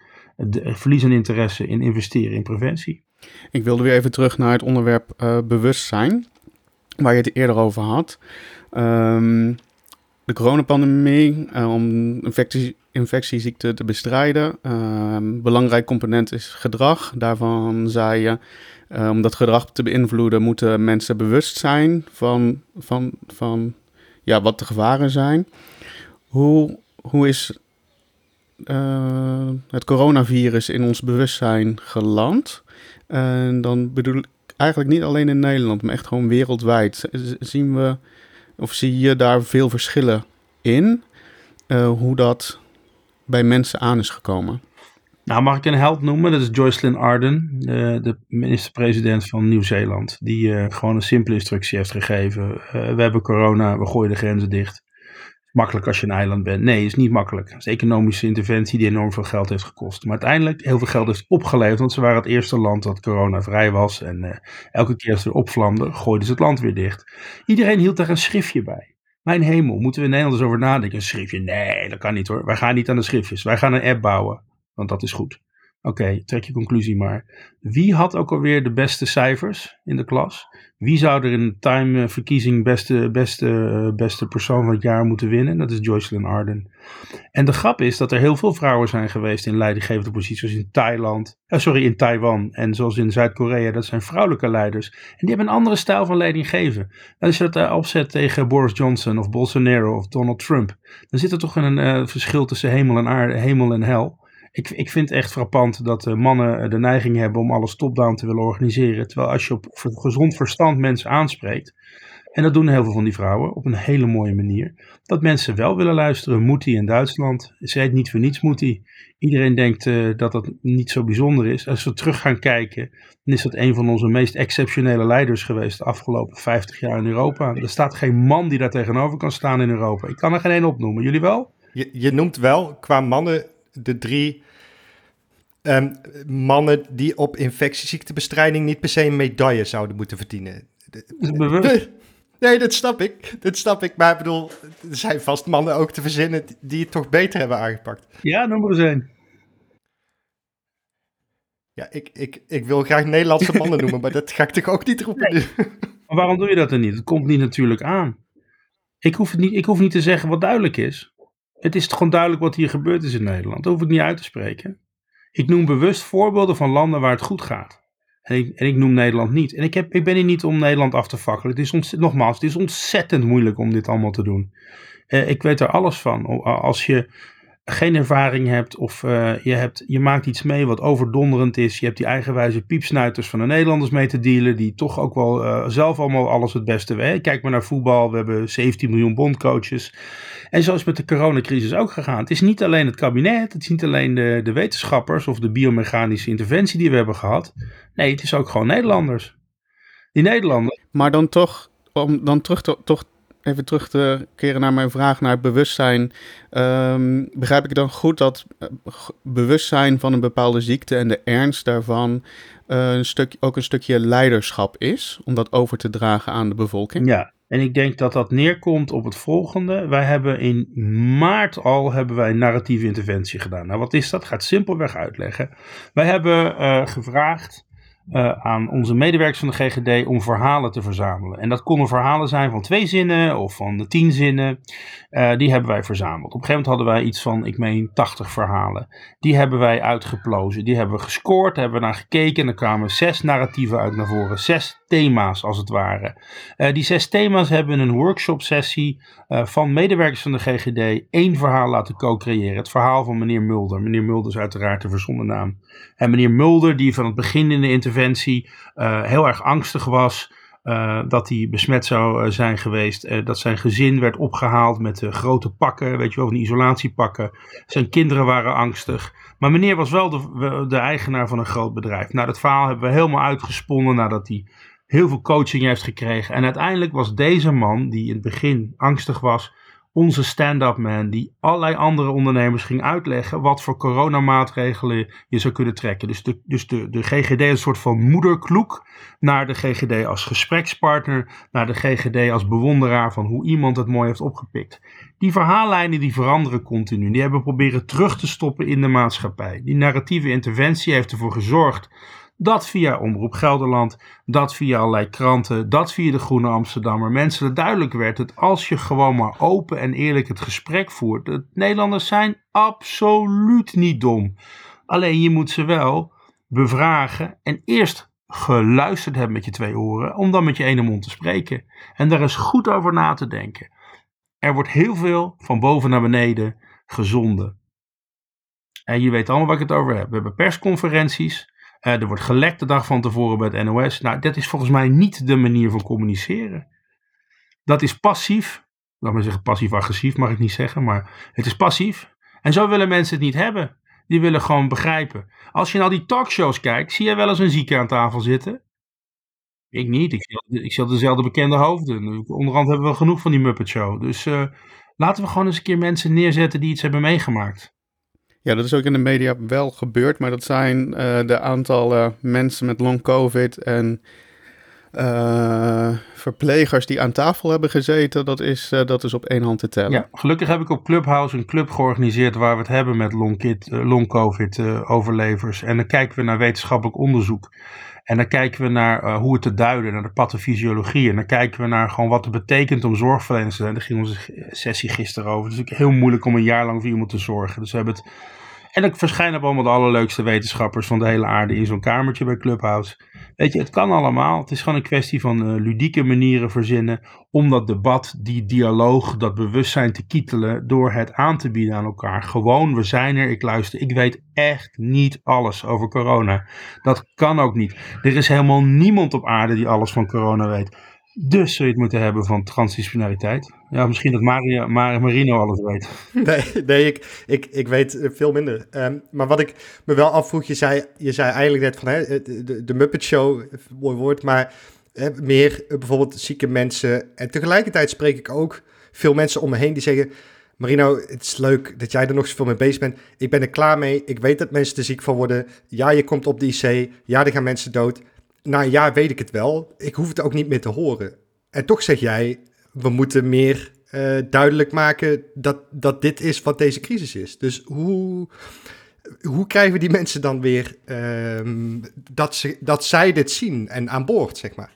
verlies aan interesse in investeren in preventie. Ik wilde weer even terug naar het onderwerp uh, bewustzijn, waar je het eerder over had. Um, de coronapandemie, uh, om infectie, infectieziekten te bestrijden. Uh, belangrijk component is gedrag. Daarvan zei je, uh, om dat gedrag te beïnvloeden, moeten mensen bewust zijn van, van, van ja, wat de gevaren zijn. Hoe, hoe is uh, het coronavirus in ons bewustzijn geland? En dan bedoel ik eigenlijk niet alleen in Nederland, maar echt gewoon wereldwijd. Zien we, of zie je daar veel verschillen in? Uh, hoe dat bij mensen aan is gekomen? Nou, mag ik een held noemen? Dat is Joycelyn Arden, de, de minister-president van Nieuw-Zeeland. Die gewoon een simpele instructie heeft gegeven. We hebben corona, we gooien de grenzen dicht. Makkelijk als je een eiland bent. Nee, is niet makkelijk. Het is economische interventie die enorm veel geld heeft gekost. Maar uiteindelijk heel veel geld heeft opgeleverd. Want ze waren het eerste land dat corona vrij was. En uh, elke keer als er opvlamde, gooiden ze het land weer dicht. Iedereen hield daar een schriftje bij. Mijn hemel, moeten we in Nederland eens over nadenken? Een schriftje? Nee, dat kan niet hoor. Wij gaan niet aan de schriftjes. Wij gaan een app bouwen, want dat is goed. Oké, trek je conclusie maar. Wie had ook alweer de beste cijfers in de klas? Wie zou er in de time-verkiezing beste, beste, beste persoon van het jaar moeten winnen? Dat is Joycelyn Arden. En de grap is dat er heel veel vrouwen zijn geweest in leidinggevende posities, in Thailand, eh, sorry, in Taiwan en zoals in Zuid-Korea. Dat zijn vrouwelijke leiders. En die hebben een andere stijl van leidinggeven. En als je dat uh, opzet tegen Boris Johnson of Bolsonaro of Donald Trump, dan zit er toch een uh, verschil tussen hemel en aarde, hemel en hel. Ik, ik vind echt frappant dat uh, mannen de neiging hebben om alles top-down te willen organiseren. Terwijl als je op gezond verstand mensen aanspreekt, en dat doen heel veel van die vrouwen op een hele mooie manier, dat mensen wel willen luisteren. Moetie in Duitsland, ze heet niet voor niets Moetie. Iedereen denkt uh, dat dat niet zo bijzonder is. Als we terug gaan kijken, dan is dat een van onze meest exceptionele leiders geweest de afgelopen 50 jaar in Europa. Er staat geen man die daar tegenover kan staan in Europa. Ik kan er geen één opnoemen. Jullie wel? Je, je noemt wel qua mannen de drie um, mannen die op infectieziektebestrijding niet per se een medaille zouden moeten verdienen. Bewust. Nee, dat snap ik. Dat snap ik. Maar ik bedoel, er zijn vast mannen ook te verzinnen die het toch beter hebben aangepakt. Ja, noem maar eens een. Ja, ik, ik, ik wil graag Nederlandse mannen noemen, maar dat ga ik toch ook niet roepen nee. Maar waarom doe je dat dan niet? Het komt niet natuurlijk aan. Ik hoef, het niet, ik hoef niet te zeggen wat duidelijk is. Het is gewoon duidelijk wat hier gebeurd is in Nederland. Dat hoef ik niet uit te spreken. Ik noem bewust voorbeelden van landen waar het goed gaat. En ik, en ik noem Nederland niet. En ik, heb, ik ben hier niet om Nederland af te fakkelen. Het is nogmaals, het is ontzettend moeilijk om dit allemaal te doen. Uh, ik weet er alles van. Als je geen ervaring hebt of uh, je, hebt, je maakt iets mee wat overdonderend is. Je hebt die eigenwijze piepsnuiters van de Nederlanders mee te dealen. Die toch ook wel uh, zelf allemaal alles het beste weten. Kijk maar naar voetbal. We hebben 17 miljoen bondcoaches. En zo is met de coronacrisis ook gegaan. Het is niet alleen het kabinet. Het is niet alleen de, de wetenschappers of de biomechanische interventie die we hebben gehad. Nee, het is ook gewoon Nederlanders. Die Nederlanders. Maar dan toch, om dan terug te, toch even terug te keren naar mijn vraag naar bewustzijn. Um, begrijp ik dan goed dat uh, bewustzijn van een bepaalde ziekte en de ernst daarvan uh, een stuk, ook een stukje leiderschap is, om dat over te dragen aan de bevolking? Ja, en ik denk dat dat neerkomt op het volgende. Wij hebben in maart al hebben wij narratieve interventie gedaan. Nou, wat is dat? Gaat simpelweg uitleggen. Wij hebben uh, gevraagd uh, aan onze medewerkers van de GGD om verhalen te verzamelen. En dat konden verhalen zijn van twee zinnen of van de tien zinnen. Uh, die hebben wij verzameld. Op een gegeven moment hadden wij iets van, ik meen, 80 verhalen. Die hebben wij uitgeplozen. Die hebben we gescoord, hebben we naar gekeken. En er kwamen zes narratieven uit naar voren. Zes thema's als het ware. Uh, die zes thema's hebben een workshop sessie van medewerkers van de GGD één verhaal laten co-creëren. Het verhaal van meneer Mulder. Meneer Mulder is uiteraard de verzonnen naam. En meneer Mulder, die van het begin in de interventie uh, heel erg angstig was. Dat hij besmet zou zijn geweest. dat zijn gezin werd opgehaald met grote pakken, weet je wel, van isolatiepakken. Zijn kinderen waren angstig. Maar meneer was wel de, de, eigenaar van een groot bedrijf. Nou, dat verhaal hebben we helemaal uitgesponnen nadat hij heel veel coaching heeft gekregen. En uiteindelijk was deze man, die in het begin angstig was, onze stand-up man die allerlei andere ondernemers ging uitleggen wat voor coronamaatregelen je zou kunnen trekken. Dus de, dus de, de GGD een soort van moederkloek naar de GGD als gesprekspartner, naar de GGD als bewonderaar van hoe iemand het mooi heeft opgepikt. Die verhaallijnen die veranderen continu. Die hebben proberen terug te stoppen in de maatschappij. Die narratieve interventie heeft ervoor gezorgd dat via Omroep Gelderland, dat via allerlei kranten, dat via de Groene Amsterdammer. Mensen duidelijk werd dat als je gewoon maar open en eerlijk het gesprek voert. De Nederlanders zijn absoluut niet dom. Alleen je moet ze wel bevragen en eerst geluisterd hebben met je twee oren, om dan met je ene mond te spreken. En daar is goed over na te denken. Er wordt heel veel van boven naar beneden gezonden. En je weet allemaal waar ik het over heb. We hebben persconferenties. Uh, er wordt gelekt de dag van tevoren bij het NOS. Nou, dat is volgens mij niet de manier van communiceren. Dat is passief. Laat maar zeggen passief-agressief, mag ik niet zeggen, maar het is passief. En zo willen mensen het niet hebben. Die willen gewoon begrijpen. Als je naar die talkshows kijkt, zie je wel eens een zieke aan tafel zitten? Ik niet. Ik zie, ik zie dezelfde bekende hoofden. Onderhand hebben we genoeg van die Muppet Show. Dus uh, laten we gewoon eens een keer mensen neerzetten die iets hebben meegemaakt. Ja, dat is ook in de media wel gebeurd, maar dat zijn uh, de aantallen mensen met long covid en uh, verplegers die aan tafel hebben gezeten, dat is, uh, dat is op één hand te tellen. Ja, gelukkig heb ik op Clubhouse een club georganiseerd waar we het hebben met long, long covid overlevers. En dan kijken we naar wetenschappelijk onderzoek. En dan kijken we naar uh, hoe het te duiden, naar de pathofysiologie. En dan kijken we naar gewoon wat het betekent om zorgverleners te zijn. Daar ging onze sessie gisteren over. Het is natuurlijk heel moeilijk om een jaar lang voor iemand te zorgen. Dus we hebben het en ik verschijnen op allemaal de allerleukste wetenschappers van de hele aarde in zo'n kamertje bij Clubhouse. Weet je, het kan allemaal. Het is gewoon een kwestie van uh, ludieke manieren verzinnen om dat debat, die dialoog, dat bewustzijn te kietelen door het aan te bieden aan elkaar. Gewoon, we zijn er, ik luister. Ik weet echt niet alles over corona. Dat kan ook niet. Er is helemaal niemand op aarde die alles van corona weet. Dus zul je het moeten hebben van transdisciplinariteit. Ja, misschien dat Mario, Marino alles weet. Nee, nee ik, ik, ik weet veel minder. Um, maar wat ik me wel afvroeg, je zei, je zei eigenlijk net van hè, de, de Muppet Show, mooi woord, maar hè, meer bijvoorbeeld zieke mensen. En tegelijkertijd spreek ik ook veel mensen om me heen die zeggen... Marino, het is leuk dat jij er nog zoveel mee bezig bent. Ik ben er klaar mee. Ik weet dat mensen er ziek van worden. Ja, je komt op de IC. Ja, er gaan mensen dood een jaar weet ik het wel. Ik hoef het ook niet meer te horen. En toch zeg jij, we moeten meer uh, duidelijk maken dat, dat dit is wat deze crisis is. Dus hoe, hoe krijgen we die mensen dan weer uh, dat, ze, dat zij dit zien en aan boord, zeg maar?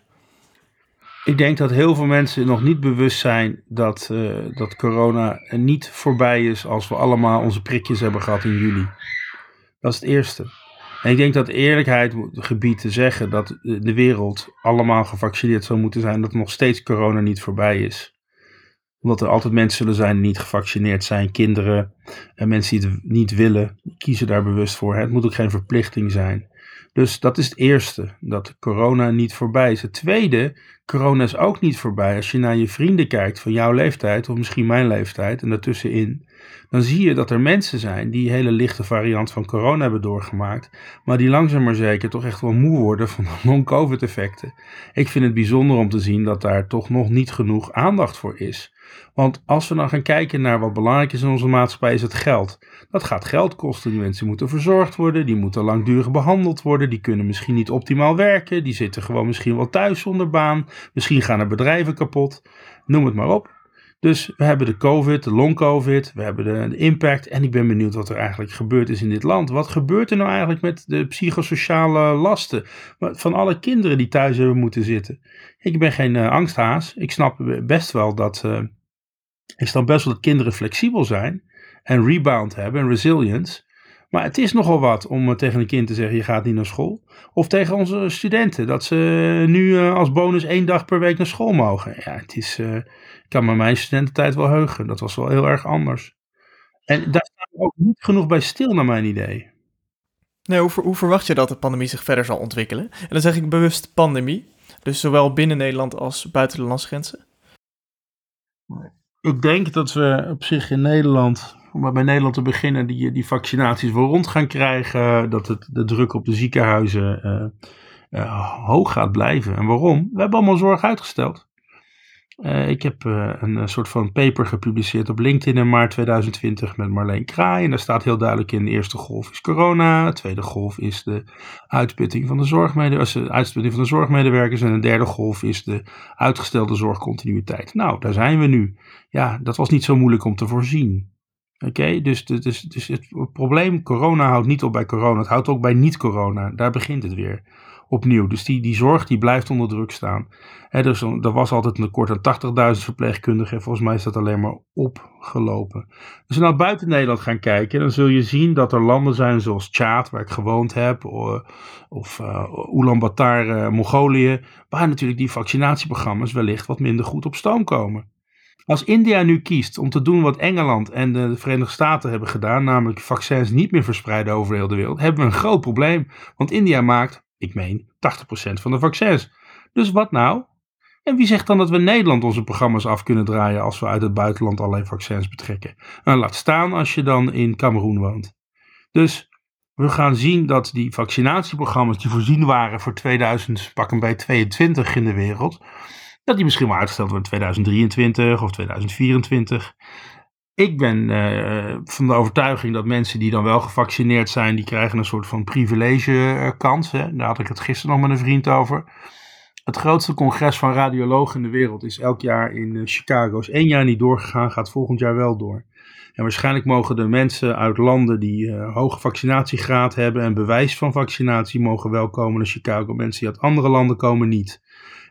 Ik denk dat heel veel mensen nog niet bewust zijn dat, uh, dat corona niet voorbij is als we allemaal onze prikjes hebben gehad in juli. Dat is het eerste. En ik denk dat eerlijkheid gebied te zeggen dat de wereld allemaal gevaccineerd zou moeten zijn, dat nog steeds corona niet voorbij is. Omdat er altijd mensen zullen zijn die niet gevaccineerd zijn, kinderen en mensen die het niet willen, kiezen daar bewust voor. Het moet ook geen verplichting zijn. Dus dat is het eerste, dat corona niet voorbij is. Het tweede, corona is ook niet voorbij. Als je naar je vrienden kijkt van jouw leeftijd, of misschien mijn leeftijd, en daartussenin, dan zie je dat er mensen zijn die een hele lichte variant van corona hebben doorgemaakt, maar die langzaam maar zeker toch echt wel moe worden van de long-covid effecten. Ik vind het bijzonder om te zien dat daar toch nog niet genoeg aandacht voor is. Want als we dan gaan kijken naar wat belangrijk is in onze maatschappij, is het geld. Dat gaat geld kosten. Die mensen moeten verzorgd worden, die moeten langdurig behandeld worden, die kunnen misschien niet optimaal werken, die zitten gewoon misschien wel thuis zonder baan, misschien gaan er bedrijven kapot, noem het maar op. Dus we hebben de COVID, de long-COVID, we hebben de, de, impact. En ik ben benieuwd wat er eigenlijk gebeurd is in dit land. Wat gebeurt er nou eigenlijk met de psychosociale lasten van alle kinderen die thuis hebben moeten zitten? Ik ben geen uh, angsthaas. Ik snap best wel dat. Uh, ik snap best wel dat kinderen flexibel zijn en rebound hebben en resilience. Maar het is nogal wat om tegen een kind te zeggen: je gaat niet naar school. Of tegen onze studenten dat ze nu als bonus één dag per week naar school mogen. Ja, het is. Uh, ik kan me mijn studententijd wel heugen. Dat was wel heel erg anders. En daar staan we ook niet genoeg bij stil, naar mijn idee. Nee, hoe, hoe verwacht je dat de pandemie zich verder zal ontwikkelen? En dan zeg ik bewust pandemie. Dus zowel binnen Nederland als buiten de landsgrenzen. Ik denk dat we op zich in Nederland om bij Nederland te beginnen, die, die vaccinaties wel rond gaan krijgen. Dat het, de druk op de ziekenhuizen uh, uh, hoog gaat blijven. En waarom? We hebben allemaal zorg uitgesteld. Uh, ik heb een soort van paper gepubliceerd op LinkedIn in maart 2020 met Marleen Kraai. En daar staat heel duidelijk in: de eerste golf is corona, de tweede golf is de uitputting van de, zorgmedewerkers, de uitputting van de zorgmedewerkers. En de derde golf is de uitgestelde zorgcontinuïteit. Nou, daar zijn we nu. Ja, dat was niet zo moeilijk om te voorzien. Oké, dus, dus, het probleem, corona houdt niet op bij corona, het houdt ook bij niet-corona. Daar begint het weer opnieuw. Dus die, die zorg die blijft onder druk staan. He, dus er was altijd een tekort aan 80.000 verpleegkundigen en volgens mij is dat alleen maar opgelopen. Als we nou buiten Nederland gaan kijken, dan zul je zien dat er landen zijn zoals Tjaad, waar ik gewoond heb, of uh, Ulaanbaatar, uh, Mongolië, waar natuurlijk die vaccinatieprogramma's wellicht wat minder goed op stoom komen. Als India nu kiest om te doen wat Engeland en de Verenigde Staten hebben gedaan, namelijk vaccins niet meer verspreiden over heel de wereld, hebben we een groot probleem. Want India maakt, ik meen, 80% van de vaccins. Dus wat nou? En wie zegt dan dat we Nederland onze programma's af kunnen draaien als we uit het buitenland alleen vaccins betrekken? Nou, laat staan als je dan in Cameroen woont. Dus we gaan zien dat die vaccinatieprogramma's die voorzien waren voor 2000, pak bij 22 in de wereld, dat die misschien wel uitgesteld wordt in 2023 of 2024. Ik ben uh, van de overtuiging dat mensen die dan wel gevaccineerd zijn, die krijgen een soort van privilege kans. Hè? Daar had ik het gisteren nog met een vriend over. Het grootste congres van radiologen in de wereld is elk jaar in uh, Chicago. Is één jaar niet doorgegaan, gaat volgend jaar wel door. En waarschijnlijk mogen de mensen uit landen die hoge vaccinatiegraad hebben en bewijs van vaccinatie mogen wel komen naar Chicago. Mensen die uit andere landen komen niet.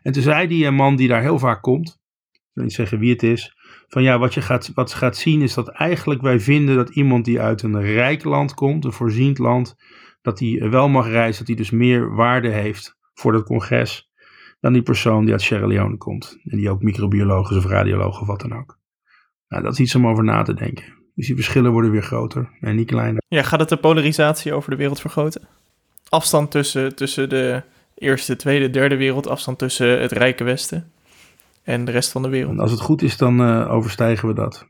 En toen zei die man die daar heel vaak komt, ik wil niet zeggen wie het is, van ja, wat je gaat, wat gaat zien is dat eigenlijk wij vinden dat iemand die uit een rijk land komt, een voorziend land, dat hij wel mag reizen, dat hij dus meer waarde heeft voor het congres dan die persoon die uit Sierra Leone komt. En die ook microbioloog is of radioloog of wat dan ook. Nou, dat is iets om over na te denken. Dus die verschillen worden weer groter en niet kleiner. Ja, gaat het de polarisatie over de wereld vergroten? Afstand tussen, tussen de eerste, tweede, derde wereld, afstand tussen het rijke Westen en de rest van de wereld. En als het goed is, dan uh, overstijgen we dat.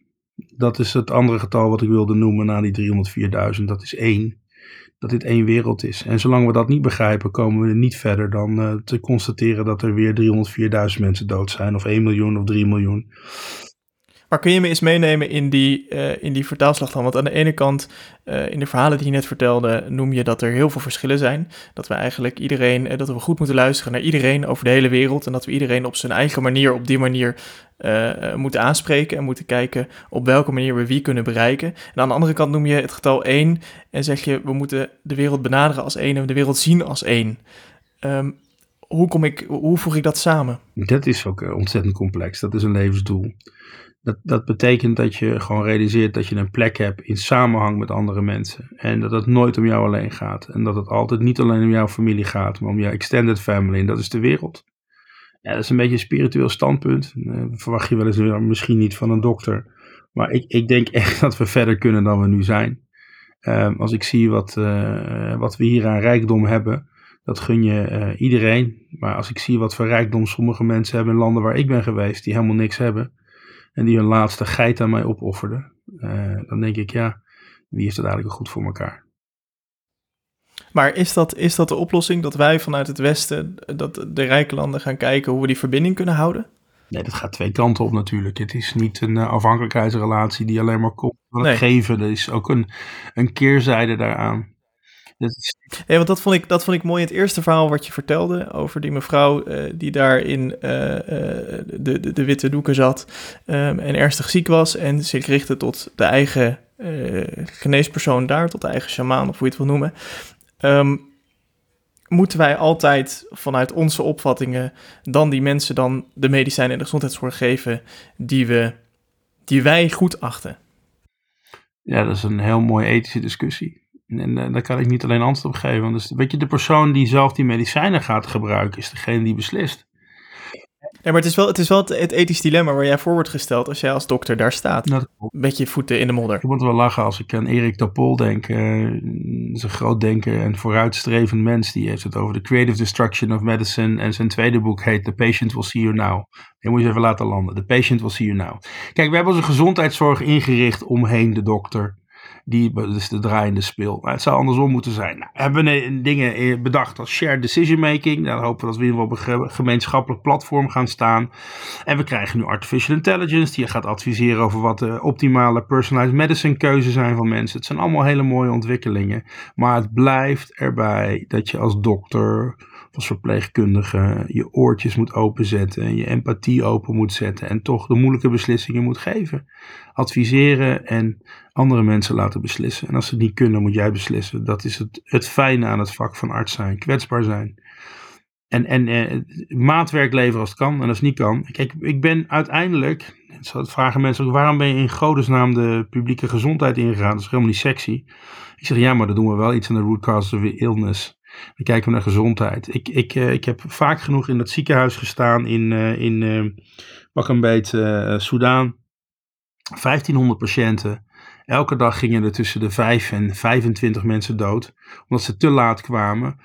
Dat is het andere getal wat ik wilde noemen na die 304.000. Dat is één. Dat dit één wereld is. En zolang we dat niet begrijpen, komen we niet verder dan uh, te constateren dat er weer 304.000 mensen dood zijn. Of 1 miljoen of 3 miljoen. Maar kun je me eens meenemen in die, uh, in die vertaalslag dan? Want aan de ene kant, uh, in de verhalen die je net vertelde, noem je dat er heel veel verschillen zijn. Dat we eigenlijk iedereen, uh, dat we goed moeten luisteren naar iedereen over de hele wereld. En dat we iedereen op zijn eigen manier, op die manier moeten aanspreken. En moeten kijken op welke manier we wie kunnen bereiken. En aan de andere kant noem je het getal 1 en zeg je, we moeten de wereld benaderen als één en de wereld zien als één. Um, hoe, kom ik, hoe voeg ik dat samen? Dat is ook ontzettend complex. Dat is een levensdoel. Dat, dat betekent dat je gewoon realiseert dat je een plek hebt in samenhang met andere mensen. En dat het nooit om jou alleen gaat. En dat het altijd niet alleen om jouw familie gaat, maar om jouw extended family. En dat is de wereld. Ja, dat is een beetje een spiritueel standpunt. Uh, verwacht je wel eens misschien niet van een dokter. Maar ik, ik denk echt dat we verder kunnen dan we nu zijn. Uh, als ik zie wat, uh, wat we hier aan rijkdom hebben, dat gun je iedereen. Maar als ik zie wat voor rijkdom sommige mensen hebben in landen waar ik ben geweest, die helemaal niks hebben en die hun laatste geit aan mij opofferden, uh, dan denk ik, ja, wie heeft het eigenlijk goed voor elkaar? Maar is dat, is dat de oplossing dat wij vanuit het Westen, dat de rijke landen gaan kijken hoe we die verbinding kunnen houden? Nee, dat gaat twee kanten op natuurlijk. Het is niet een uh, afhankelijkheidsrelatie die alleen maar komt van het nee. geven. Er is ook een, een keerzijde daaraan. Ja, want dat vond, ik, dat vond ik mooi in het eerste verhaal wat je vertelde over die mevrouw uh, die daar in uh, de, de, de, witte doeken zat um, en ernstig ziek was en zich richtte tot de eigen geneespersoon daar, tot de eigen shamaan of hoe je het wil noemen. Um, moeten wij altijd vanuit onze opvattingen dan die mensen dan de medicijnen en de gezondheidszorg geven die, we, die wij goed achten? Ja, dat is een heel mooie ethische discussie. En uh, daar kan ik niet alleen antwoord op geven. Dus weet je, de persoon die zelf die medicijnen gaat gebruiken, is degene die beslist. Ja, maar het is wel het, is wel het, ethisch dilemma waar jij voor wordt gesteld als jij als dokter daar staat. Dat Met je voeten in de modder. Ik moet wel lachen als ik aan Erik Topol denk. Uh, is een groot denker en vooruitstrevend mens. Die heeft het over de creative destruction of medicine. En zijn tweede boek heet The Patient Will See You Now. Die moet je even laten landen. The Patient Will See You Now. Kijk, we hebben onze gezondheidszorg ingericht omheen de dokter die dus de draaiende speel. Het zou andersom moeten zijn. Nou, hebben we dingen bedacht als shared decision making. Dan hopen we dat we in op een gemeenschappelijk platform gaan staan. En we krijgen nu artificial intelligence die gaat adviseren over wat de optimale personalized medicine keuzes zijn van mensen. Het zijn allemaal hele mooie ontwikkelingen. Maar het blijft erbij dat je als dokter als verpleegkundige je oortjes moet openzetten en je empathie open moet zetten en toch de moeilijke beslissingen moet geven. Adviseren en andere mensen laten beslissen. En als ze het niet kunnen, moet jij beslissen. Dat is het, het fijne aan het vak van arts zijn, kwetsbaar zijn. En, en eh, maatwerk leveren als het kan en als het niet kan. Kijk, ik ben uiteindelijk, dat vragen mensen ook, waarom ben je in godesnaam de publieke gezondheid ingegaan? Dat is helemaal niet sexy. Ik zeg, ja, maar dan doen we wel iets aan de root cause of illness. Dan kijken we naar gezondheid. Ik, ik, uh, ik heb vaak genoeg in dat ziekenhuis gestaan in, uh, in uh, pak een beet, Soudaan. 1500 patiënten. Elke dag gingen er tussen de 5 en 25 mensen dood, omdat ze te laat kwamen.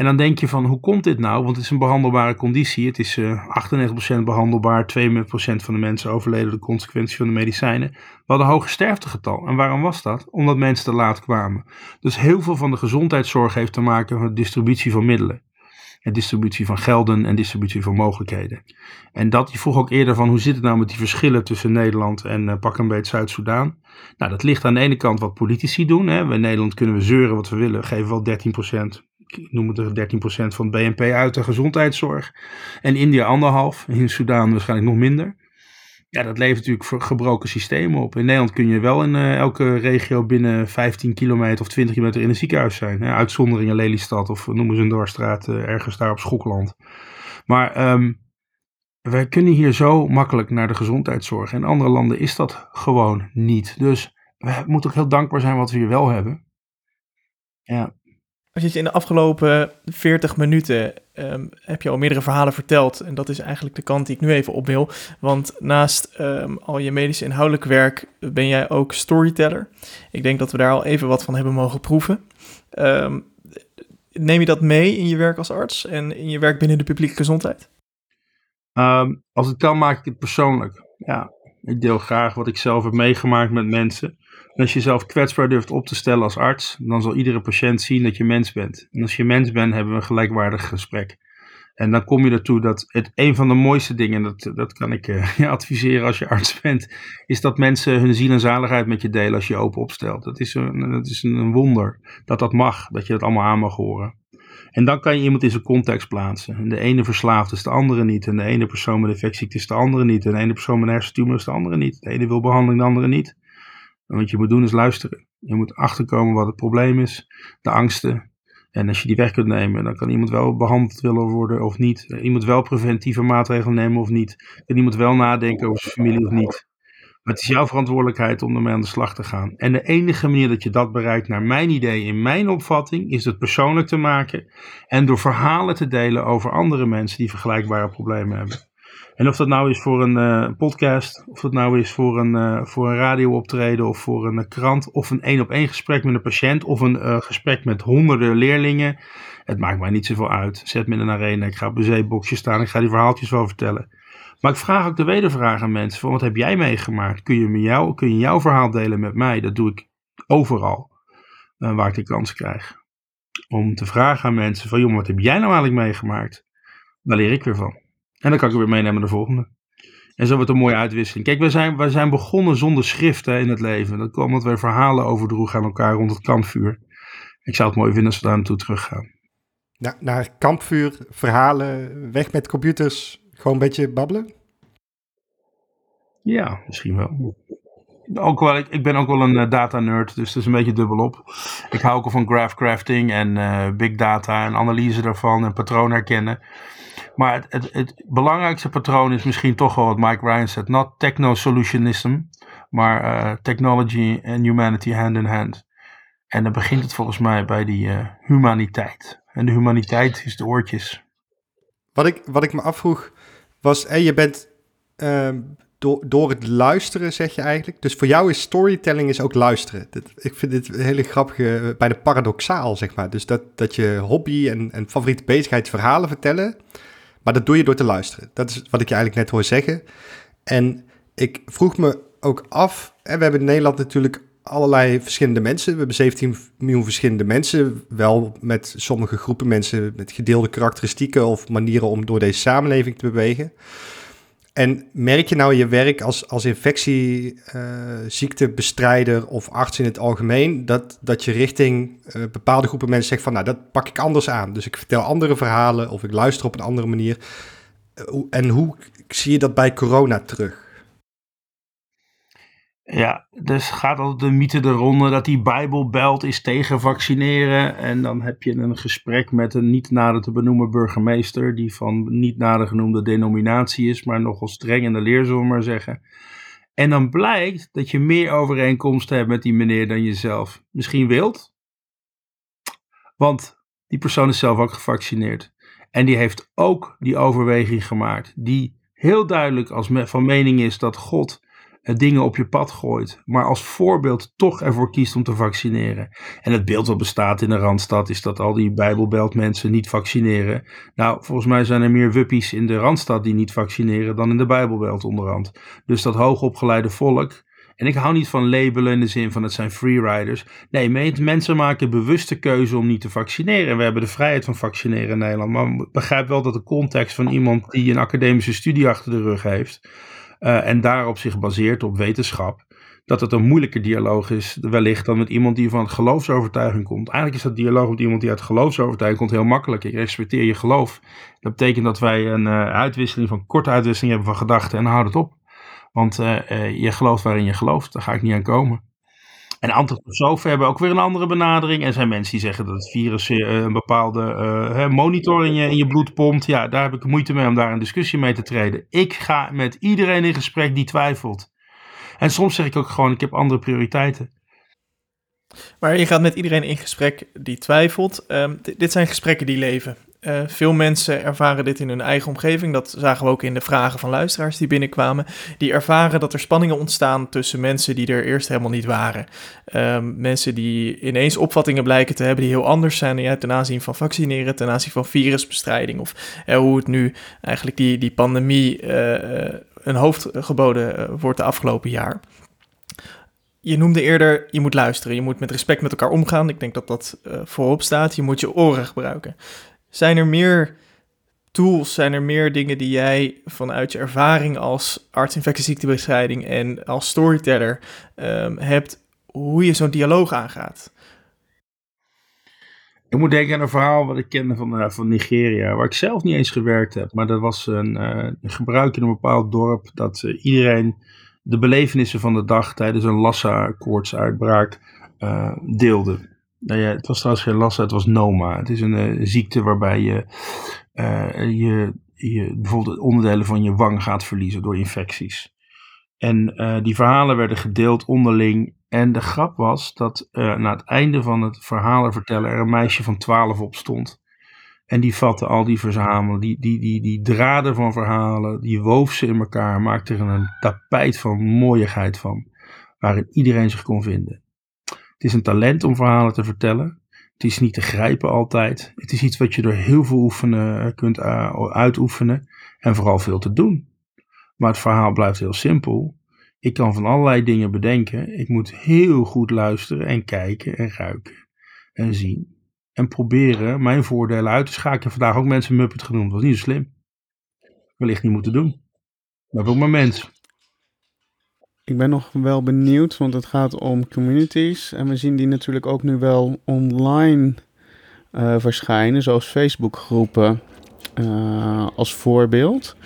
En dan denk je van, hoe komt dit nou? Want het is een behandelbare conditie. Het is uh, eh, 98% behandelbaar, 2% van de mensen overleden de consequenties van de medicijnen. We hadden een hoog sterftegetal. En waarom was dat? Omdat mensen te laat kwamen. Dus heel veel van de gezondheidszorg heeft te maken met distributie van middelen en distributie van gelden en distributie van mogelijkheden. En dat, je vroeg ook eerder van hoe zit het nou met die verschillen tussen Nederland en uh, pak een Zuid-Soedan. Nou, dat ligt aan de ene kant wat politici doen. Hè. in Nederland kunnen we zeuren wat we willen, geven wel 13%, ik het 13% van het BNP uit de gezondheidszorg. En India anderhalf, in Soedan waarschijnlijk nog minder. Ja, dat levert natuurlijk gebroken systemen op. In Nederland kun je wel in uh, elke regio binnen 15 kilometer of 20 kilometer in een ziekenhuis zijn. Hè? Uitzonderingen Lelystad of noemen ze een doorstraat uh, ergens daar op Schokland. Maar um, wij kunnen hier zo makkelijk naar de gezondheidszorg. In andere landen is dat gewoon niet. Dus we moeten ook heel dankbaar zijn wat we hier wel hebben. Ja. Als je in de afgelopen 40 minuten um, heb je al meerdere verhalen verteld. En dat is eigenlijk de kant die ik nu even op wil. Want naast um, al je medische inhoudelijk werk ben jij ook storyteller. Ik denk dat we daar al even wat van hebben mogen proeven. Um, neem je dat mee in je werk als arts en in je werk binnen de publieke gezondheid? als het kan, maak ik het persoonlijk. Ja, ik deel graag wat ik zelf heb meegemaakt met mensen als je jezelf kwetsbaar durft op te stellen als arts, dan zal iedere patiënt zien dat je mens bent. En als je mens bent, hebben we een gelijkwaardig gesprek. En dan kom je ertoe dat het een van de mooiste dingen, dat, dat kan ik uh, adviseren als je arts bent, is dat mensen hun ziel en zaligheid met je delen als je je open opstelt. Dat is, een, dat is een wonder dat dat mag, dat je dat allemaal aan mag horen. En dan kan je iemand in zijn context plaatsen. En de ene verslaafd is de andere niet. En de ene persoon met infectie is de andere niet. En de ene persoon met een is de andere niet. De ene wil behandeling, de andere niet. En wat je moet doen is luisteren. Je moet achterkomen wat het probleem is, de angsten. En als je die weg kunt nemen, dan kan iemand wel behandeld willen worden of niet. Iemand wel preventieve maatregelen nemen of niet. En iemand wel nadenken over zijn familie of niet. Het is jouw verantwoordelijkheid om ermee aan de slag te gaan. En de enige manier dat je dat bereikt, naar mijn idee, in mijn opvatting, is het persoonlijk te maken. En door verhalen te delen over andere mensen die vergelijkbare problemen hebben. En of dat nou is voor een uh, podcast, of dat nou is voor een, uh, voor een radiooptreden of voor een uh, krant, of een één op één gesprek met een patiënt, of een gesprek met honderden leerlingen. Het maakt mij niet zoveel uit. Zet me in een arena, ik ga op een zeeboxje staan, ik ga die verhaaltjes wel vertellen. Maar ik vraag ook de wedervraag aan mensen: van wat heb jij meegemaakt? Kun je, met jou, kun je jouw verhaal delen met mij? Dat doe ik overal waar ik de kans krijg. Om te vragen aan mensen: van joh, wat heb jij nou eigenlijk meegemaakt? Daar leer ik weer van. En dan kan ik weer meenemen naar de volgende. En zo wordt een mooie uitwisseling. Kijk, we zijn, we zijn begonnen zonder schriften in het leven. Dat kwam omdat wij verhalen overdroegen aan elkaar rond het kampvuur. ik zou het mooi vinden als we daar naartoe teruggaan. Na, naar kampvuur, verhalen, weg met computers, gewoon een beetje babbelen? Ja, misschien wel. Ook wel ik, ik ben ook wel een uh, data nerd, dus dat is een beetje dubbelop. Ik hou ook al van graph crafting en uh, big data en analyse daarvan en patroon herkennen. Maar het, het, het, belangrijkste patroon is misschien toch wel wat Mike Ryan zegt. Not techno-solutionism, maar uh, technology and humanity hand in hand. En dan begint het volgens mij bij die humaniteit. En de humaniteit is de oortjes. Wat ik, wat ik me afvroeg was, hey, je bent uh, door, door het luisteren, zeg je eigenlijk. Dus voor jou is storytelling is ook luisteren. Ik vind dit een hele grappige, bijna paradoxaal, zeg maar. Dus dat, dat je hobby en, en favoriete bezigheid verhalen vertellen, maar dat doe je door te luisteren. Dat is wat ik je eigenlijk net hoor zeggen. En ik vroeg me ook af, en we hebben in Nederland natuurlijk allerlei verschillende mensen. We hebben 17 miljoen verschillende mensen. Wel met sommige groepen mensen met gedeelde karakteristieken of manieren om door deze samenleving te bewegen. En merk je nou je werk als, als infectieziektebestrijder uh, of arts in het algemeen, dat, dat je richting uh, bepaalde groepen mensen zegt van nou, dat pak ik anders aan. Dus ik vertel andere verhalen of ik luister op een andere manier. Uh, en hoe zie je dat bij corona terug? Ja, dus gaat altijd de mythe de ronde dat die Bijbelbelt is tegen vaccineren. En dan heb je een gesprek met een niet nader te benoemen burgemeester, die van niet nader genoemde denominatie is, maar nogal streng in de leer, zullen we maar zeggen. En dan blijkt dat je meer overeenkomsten hebt met die meneer dan jezelf misschien wilt. Want die persoon is zelf ook gevaccineerd. En die heeft ook die overweging gemaakt, die heel duidelijk als van mening is dat God dingen op je pad gooit, maar als voorbeeld toch ervoor kiest om te vaccineren. En het beeld wat bestaat in de Randstad is dat al die Bijbelbelt mensen niet vaccineren. Nou, volgens mij zijn er meer wuppies in de Randstad die niet vaccineren dan in de Bijbelbelt onderhand. Dus dat hoogopgeleide volk, en ik hou niet van labelen in de zin van het zijn freeriders. Nee, mensen maken bewuste keuze om niet te vaccineren. En we hebben de vrijheid van vaccineren in Nederland. Maar begrijp wel dat de context van iemand die een academische studie achter de rug heeft uh, en daarop zich baseert op wetenschap, dat het een moeilijker dialoog is wellicht dan met iemand die van geloofsovertuiging komt. Eigenlijk is dat dialoog met iemand die uit geloofsovertuiging komt heel makkelijk. Ik respecteer je geloof. Dat betekent dat wij een uh, uitwisseling van korte uitwisseling hebben van gedachten en houd het op. Want uh, je gelooft waarin je gelooft, daar ga ik niet aan komen. En antroposofen hebben ook weer een andere benadering. En zijn mensen die zeggen dat het virus een bepaalde uh, monitor in je, in je bloed pompt. Ja, daar heb ik moeite mee om daar een discussie mee te treden. Ik ga met iedereen in gesprek die twijfelt. En soms zeg ik ook gewoon, ik heb andere prioriteiten. Maar je gaat met iedereen in gesprek die twijfelt. Um, dit zijn gesprekken die leven. Uh, veel mensen ervaren dit in hun eigen omgeving. Dat zagen we ook in de vragen van luisteraars die binnenkwamen. Die ervaren dat er spanningen ontstaan tussen mensen die er eerst helemaal niet waren. Um, mensen die ineens opvattingen blijken te hebben die heel anders zijn ja, ten aanzien van vaccineren, ten aanzien van virusbestrijding. Of uh, hoe het nu eigenlijk die, die pandemie uh, een hoofd geboden wordt de afgelopen jaar. Je noemde eerder, je moet luisteren, je moet met respect met elkaar omgaan. Ik denk dat dat voorop staat. Je moet je oren gebruiken. Zijn er meer tools, zijn er meer dingen die jij vanuit je ervaring als arts infectieziektebestrijding en als storyteller um, hebt, hoe je zo'n dialoog aangaat? Ik moet denken aan een verhaal wat ik kende van, uh, van Nigeria, waar ik zelf niet eens gewerkt heb. Maar dat was een, uh, een gebruik in een bepaald dorp dat uh, iedereen de belevenissen van de dag tijdens een Lassa-koortsuitbraak deelde. Nou ja, het was trouwens geen Lassa, het was Noma. Het is een uh, ziekte waarbij je, uh, je, je bijvoorbeeld onderdelen van je wang gaat verliezen door infecties. En uh, die verhalen werden gedeeld onderling. En de grap was dat na het einde van het verhalen vertellen er een meisje van 12 op stond. En die vatte al die verzamelen, die, die, die, die draden van verhalen, die woof ze in elkaar, maakte er een tapijt van mooiigheid van, waarin iedereen zich kon vinden. Het is een talent om verhalen te vertellen. Het is niet te grijpen altijd. Het is iets wat je door heel veel oefenen eh, kunt uh, uitoefenen. En vooral veel te doen. Maar het verhaal blijft heel simpel. Ik kan van allerlei dingen bedenken. Ik moet heel goed luisteren en kijken en ruiken en zien. En proberen mijn voordelen uit te schakelen. Vandaag ook mensen Muppet genoemd. Dat was niet zo slim. Wellicht niet moeten doen. Maar ook maar mens ik ben nog wel benieuwd, want het gaat om communities. En we zien die natuurlijk ook nu wel online uh, verschijnen, zoals Facebookgroepen uh, als voorbeeld.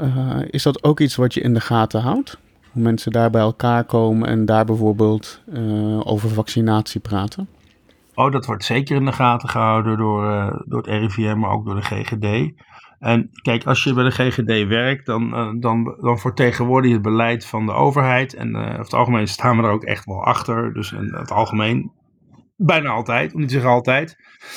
Uh, is dat ook iets wat je in de gaten houdt? Hoe mensen daar bij elkaar komen en daar bijvoorbeeld over vaccinatie praten? Oh, dat wordt zeker in de gaten gehouden door, door het RIVM, maar ook door de GGD. En kijk, als je bij de GGD werkt, dan, uh, dan, dan vertegenwoordig je het beleid van de overheid. En uh, over het algemeen staan we er ook echt wel achter. Dus in het algemeen, bijna altijd, om niet te zeggen altijd.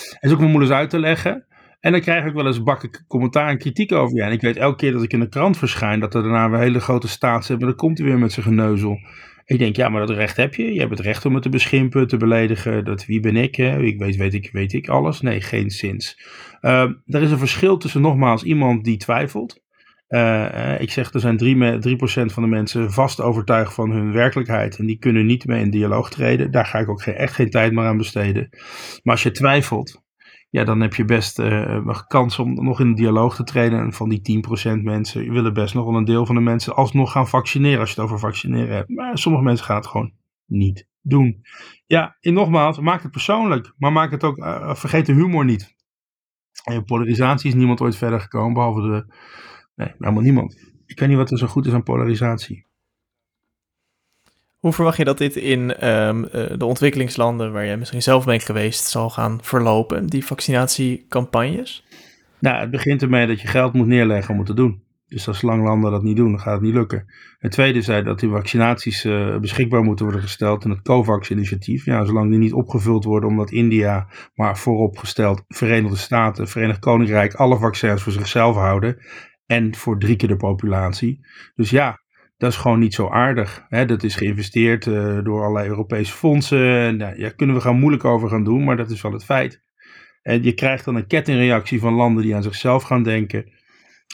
Het is ook wel moeilijk uit te leggen. En dan krijg ik wel eens bakken commentaar en kritiek over je. En ik weet elke keer dat ik in de krant verschijn, dat er daarna weer hele grote staats hebben. Dan komt hij weer met zijn geneuzel. Ik denk, ja, maar dat recht heb je. Je hebt het recht om het te beschimpen, te beledigen. Dat, wie ben ik? Hè? Ik weet, weet ik, weet ik alles? Nee, geen zins. Uh, er is een verschil tussen nogmaals iemand die twijfelt. Uh, ik zeg, er zijn 3%, 3% van de mensen vast overtuigd van hun werkelijkheid. En die kunnen niet mee in dialoog treden. Daar ga ik ook geen, echt geen tijd meer aan besteden. Maar als je twijfelt, ja, dan heb je best uh, kans om nog in dialoog te treden. En van die 10% mensen willen best nog wel een deel van de mensen alsnog gaan vaccineren als je het over vaccineren hebt. Maar sommige mensen gaan het gewoon niet doen. Ja, en nogmaals, maak het persoonlijk, maar maak het ook, vergeet de humor niet. En polarisatie is niemand ooit verder gekomen, behalve de, nee, helemaal niemand. Ik weet niet wat er zo goed is aan polarisatie. Hoe verwacht je dat dit in um, de ontwikkelingslanden, waar jij misschien zelf bent geweest, zal gaan verlopen, die vaccinatiecampagnes? Nou, het begint ermee dat je geld moet neerleggen om het te doen. Dus als lang landen dat niet doen, dan gaat het niet lukken. Het tweede is dat die vaccinaties uh, beschikbaar moeten worden gesteld in het COVAX-initiatief. Ja, zolang die niet opgevuld worden, omdat India, maar vooropgesteld Verenigde Staten, Verenigd Koninkrijk alle vaccins voor zichzelf houden. En voor drie keer de populatie. Dus ja, dat is gewoon niet zo aardig. Hè? Dat is geïnvesteerd uh, door allerlei Europese fondsen. Nou, ja, kunnen we gaan moeilijk over gaan doen, maar dat is wel het feit. En je krijgt dan een kettingreactie van landen die aan zichzelf gaan denken.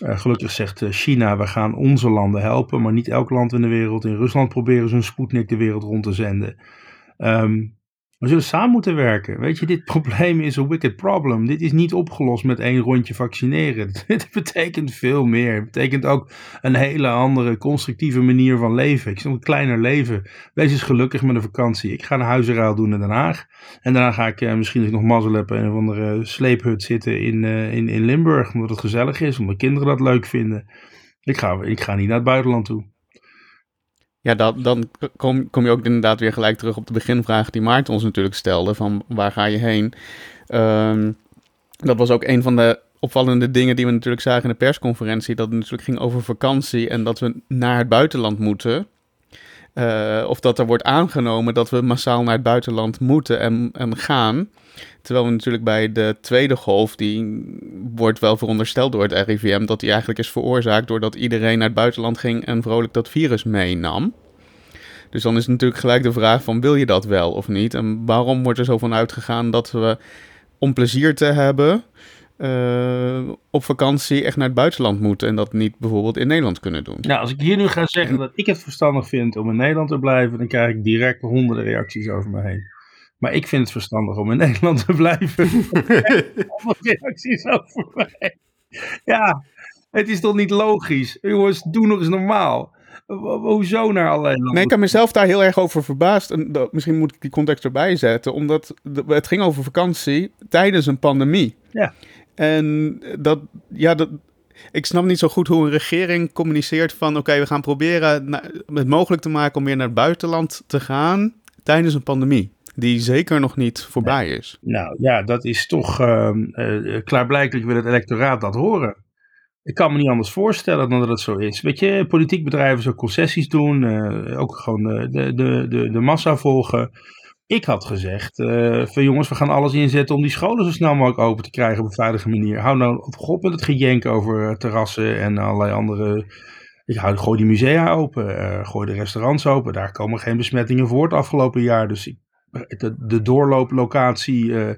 Uh, gelukkig zegt uh, China, we gaan onze landen helpen, maar niet elk land in de wereld. In Rusland proberen ze een Sputnik de wereld rond te zenden. Um, we zullen samen moeten werken. Weet je, dit probleem is een wicked problem. Dit is niet opgelost met één rondje vaccineren. Dit betekent veel meer. Het betekent ook een hele andere constructieve manier van leven. Ik een kleiner leven. Wees eens gelukkig met een vakantie. Ik ga een huizenruil doen in Den Haag. En daarna ga ik eh, misschien nog mazzel heb in een of andere sleephut zitten in, uh, in, in Limburg. Omdat het gezellig is, omdat kinderen dat leuk vinden. Ik ga, ik ga niet naar het buitenland toe. Ja, dan kom, kom je ook inderdaad weer gelijk terug op de beginvraag die Maarten ons natuurlijk stelde: van waar ga je heen? Um, dat was ook een van de opvallende dingen die we natuurlijk zagen in de persconferentie. Dat het natuurlijk ging over vakantie en dat we naar het buitenland moeten. Uh, of dat er wordt aangenomen dat we massaal naar het buitenland moeten en, en gaan. Terwijl we natuurlijk bij de tweede golf, die wordt wel verondersteld door het RIVM, dat die eigenlijk is veroorzaakt doordat iedereen naar het buitenland ging en vrolijk dat virus meenam. Dus dan is natuurlijk gelijk de vraag van wil je dat wel of niet? En waarom wordt er zo van uitgegaan dat we om plezier te hebben uh, op vakantie echt naar het buitenland moeten en dat niet bijvoorbeeld in Nederland kunnen doen? Nou, als ik hier nu ga zeggen dat ik het verstandig vind om in Nederland te blijven, dan krijg ik direct honderden reacties over me heen. Maar ik vind het verstandig om in Nederland te blijven. reacties over mij. Ja, het is toch niet logisch? Jongens, doe nog eens normaal. Hoezo naar allerlei landen? Nee, ik heb mezelf daar heel erg over verbaasd. En misschien moet ik die context erbij zetten. Omdat het ging over vakantie tijdens een pandemie. Ja. En dat, ja, dat, ik snap niet zo goed hoe een regering communiceert van... oké, we gaan proberen het mogelijk te maken om weer naar het buitenland te gaan tijdens een pandemie die zeker nog niet voorbij is. Nou ja, dat is toch uh, uh, klaarblijkelijk wil het electoraat dat horen. Ik kan me niet anders voorstellen dan dat het zo is. Weet je, politiek bedrijven zo concessies doen, uh, ook gewoon de, de, de, de massa volgen. Ik had gezegd, van jongens, we gaan alles inzetten om die scholen zo snel mogelijk open te krijgen op een veilige manier. Hou nou op met het gejenk over terrassen en allerlei andere ik hou, gooi die musea open, uh, gooi de restaurants open. Daar komen geen besmettingen voor het afgelopen jaar. Dus de, doorlooplocatie uh,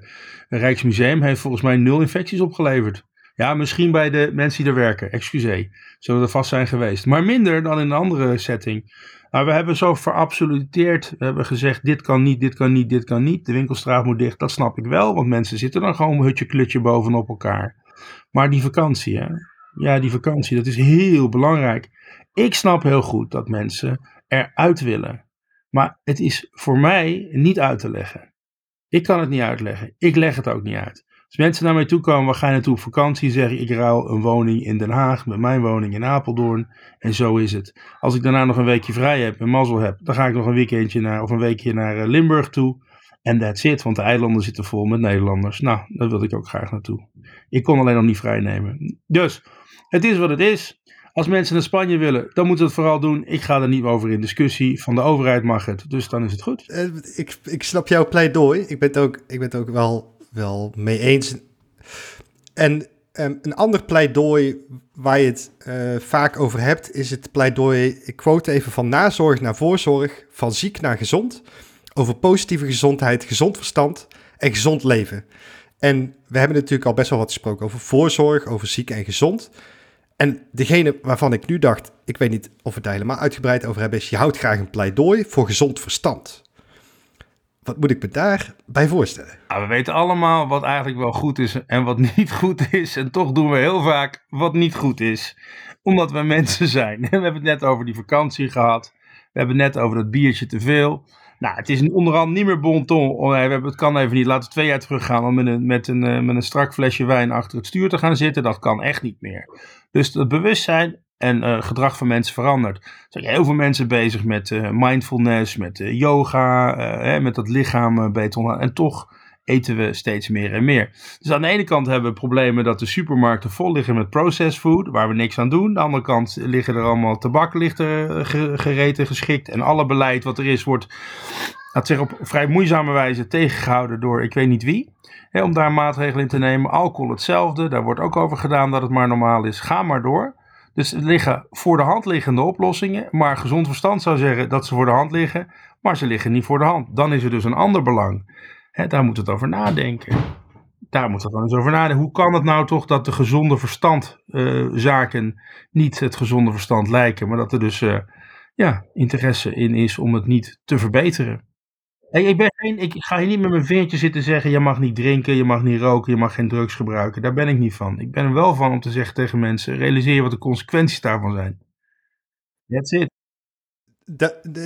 Rijksmuseum heeft volgens mij nul infecties opgeleverd. Ja, misschien bij de mensen die er werken, excuseer. Zullen er vast zijn geweest. Maar minder dan in een andere setting. Maar we hebben zo verabsoluteerd. We hebben gezegd: dit kan niet, dit kan niet, dit kan niet. De winkelstraat moet dicht. Dat snap ik wel, want mensen zitten dan gewoon hutje-klutje bovenop elkaar. Maar die vakantie, hè? Ja, die vakantie, dat is heel belangrijk. Ik snap heel goed dat mensen eruit willen. Maar het is voor mij niet uit te leggen. Ik kan het niet uitleggen. Ik leg het ook niet uit. Als mensen naar mij toe komen, waar ga je naartoe op vakantie? Zeg ik, ik ruil een woning in Den Haag met mijn woning in Apeldoorn. En zo is het. Als ik daarna nog een weekje vrij heb en mazzel heb, dan ga ik nog een weekendje naar, of een weekje naar eh, Limburg toe. En that's it, want de eilanden zitten vol met Nederlanders. Nou, daar wil ik ook graag naartoe. Ik kon alleen nog niet vrijnemen. Dus, het is wat het is. Als mensen naar Spanje willen, dan moeten ze het vooral doen. Ik ga er niet over in discussie. Van de overheid mag het, dus dan is het goed. Uh, ik, ik snap jouw pleidooi. Ik ben ook, ik ben het ook wel, wel mee eens. En um, een ander pleidooi waar je het uh, vaak over hebt, is het pleidooi, ik quote even, van nazorg naar voorzorg, van ziek naar gezond, over positieve gezondheid, gezond verstand en gezond leven. En we hebben natuurlijk al best wel wat gesproken over voorzorg, over ziek en gezond. En degene waarvan ik nu dacht, ik weet niet of we het daar helemaal uitgebreid over hebben, is je houdt graag een pleidooi voor gezond verstand. Wat moet ik me daarbij voorstellen? Nou, we weten allemaal wat eigenlijk wel goed is en wat niet goed is. En toch doen we heel vaak wat niet goed is. Omdat we mensen zijn. We hebben het net over die vakantie gehad. We hebben het net over dat biertje te veel. Nou, het is onderhand niet meer bon ton. Oh, het kan even niet. Laten we twee jaar teruggaan om met een, met, een, eh, met een strak flesje wijn achter het stuur te gaan zitten. Dat kan echt niet meer. Dus het bewustzijn en uh, gedrag van mensen verandert. Er zijn heel veel mensen bezig met uh, mindfulness, met uh, yoga, hè, met dat lichaam beter En toch eten we steeds meer en meer. Dus aan de ene kant hebben we problemen dat de supermarkten vol liggen met processed food, waar we niks aan doen. Aan de andere kant liggen er allemaal tabak geschikt. En alle beleid wat er is, wordt dat zich op vrij moeizame wijze tegengehouden door ik weet niet wie. Hè, om daar maatregelen in te nemen. Alcohol hetzelfde, daar wordt ook over gedaan dat het maar normaal is. Ga maar door. Dus er liggen voor de hand liggende oplossingen. Maar gezond verstand zou zeggen dat ze voor de hand liggen. Maar ze liggen niet voor de hand. Dan is er dus een ander belang. Daar moet het over nadenken. Daar moet het dan eens over nadenken. Hoe kan het nou toch dat de gezonde verstandzaken uh, niet het gezonde verstand lijken. Maar dat er dus uh, ja, interesse in is om het niet te verbeteren. Ik, ben geen, ik ga hier niet met mijn vingertje zitten zeggen: je mag niet drinken, je mag niet roken, je mag geen drugs gebruiken. Daar ben ik niet van. Ik ben er wel van om te zeggen tegen mensen: realiseer je wat de consequenties daarvan zijn. That's it.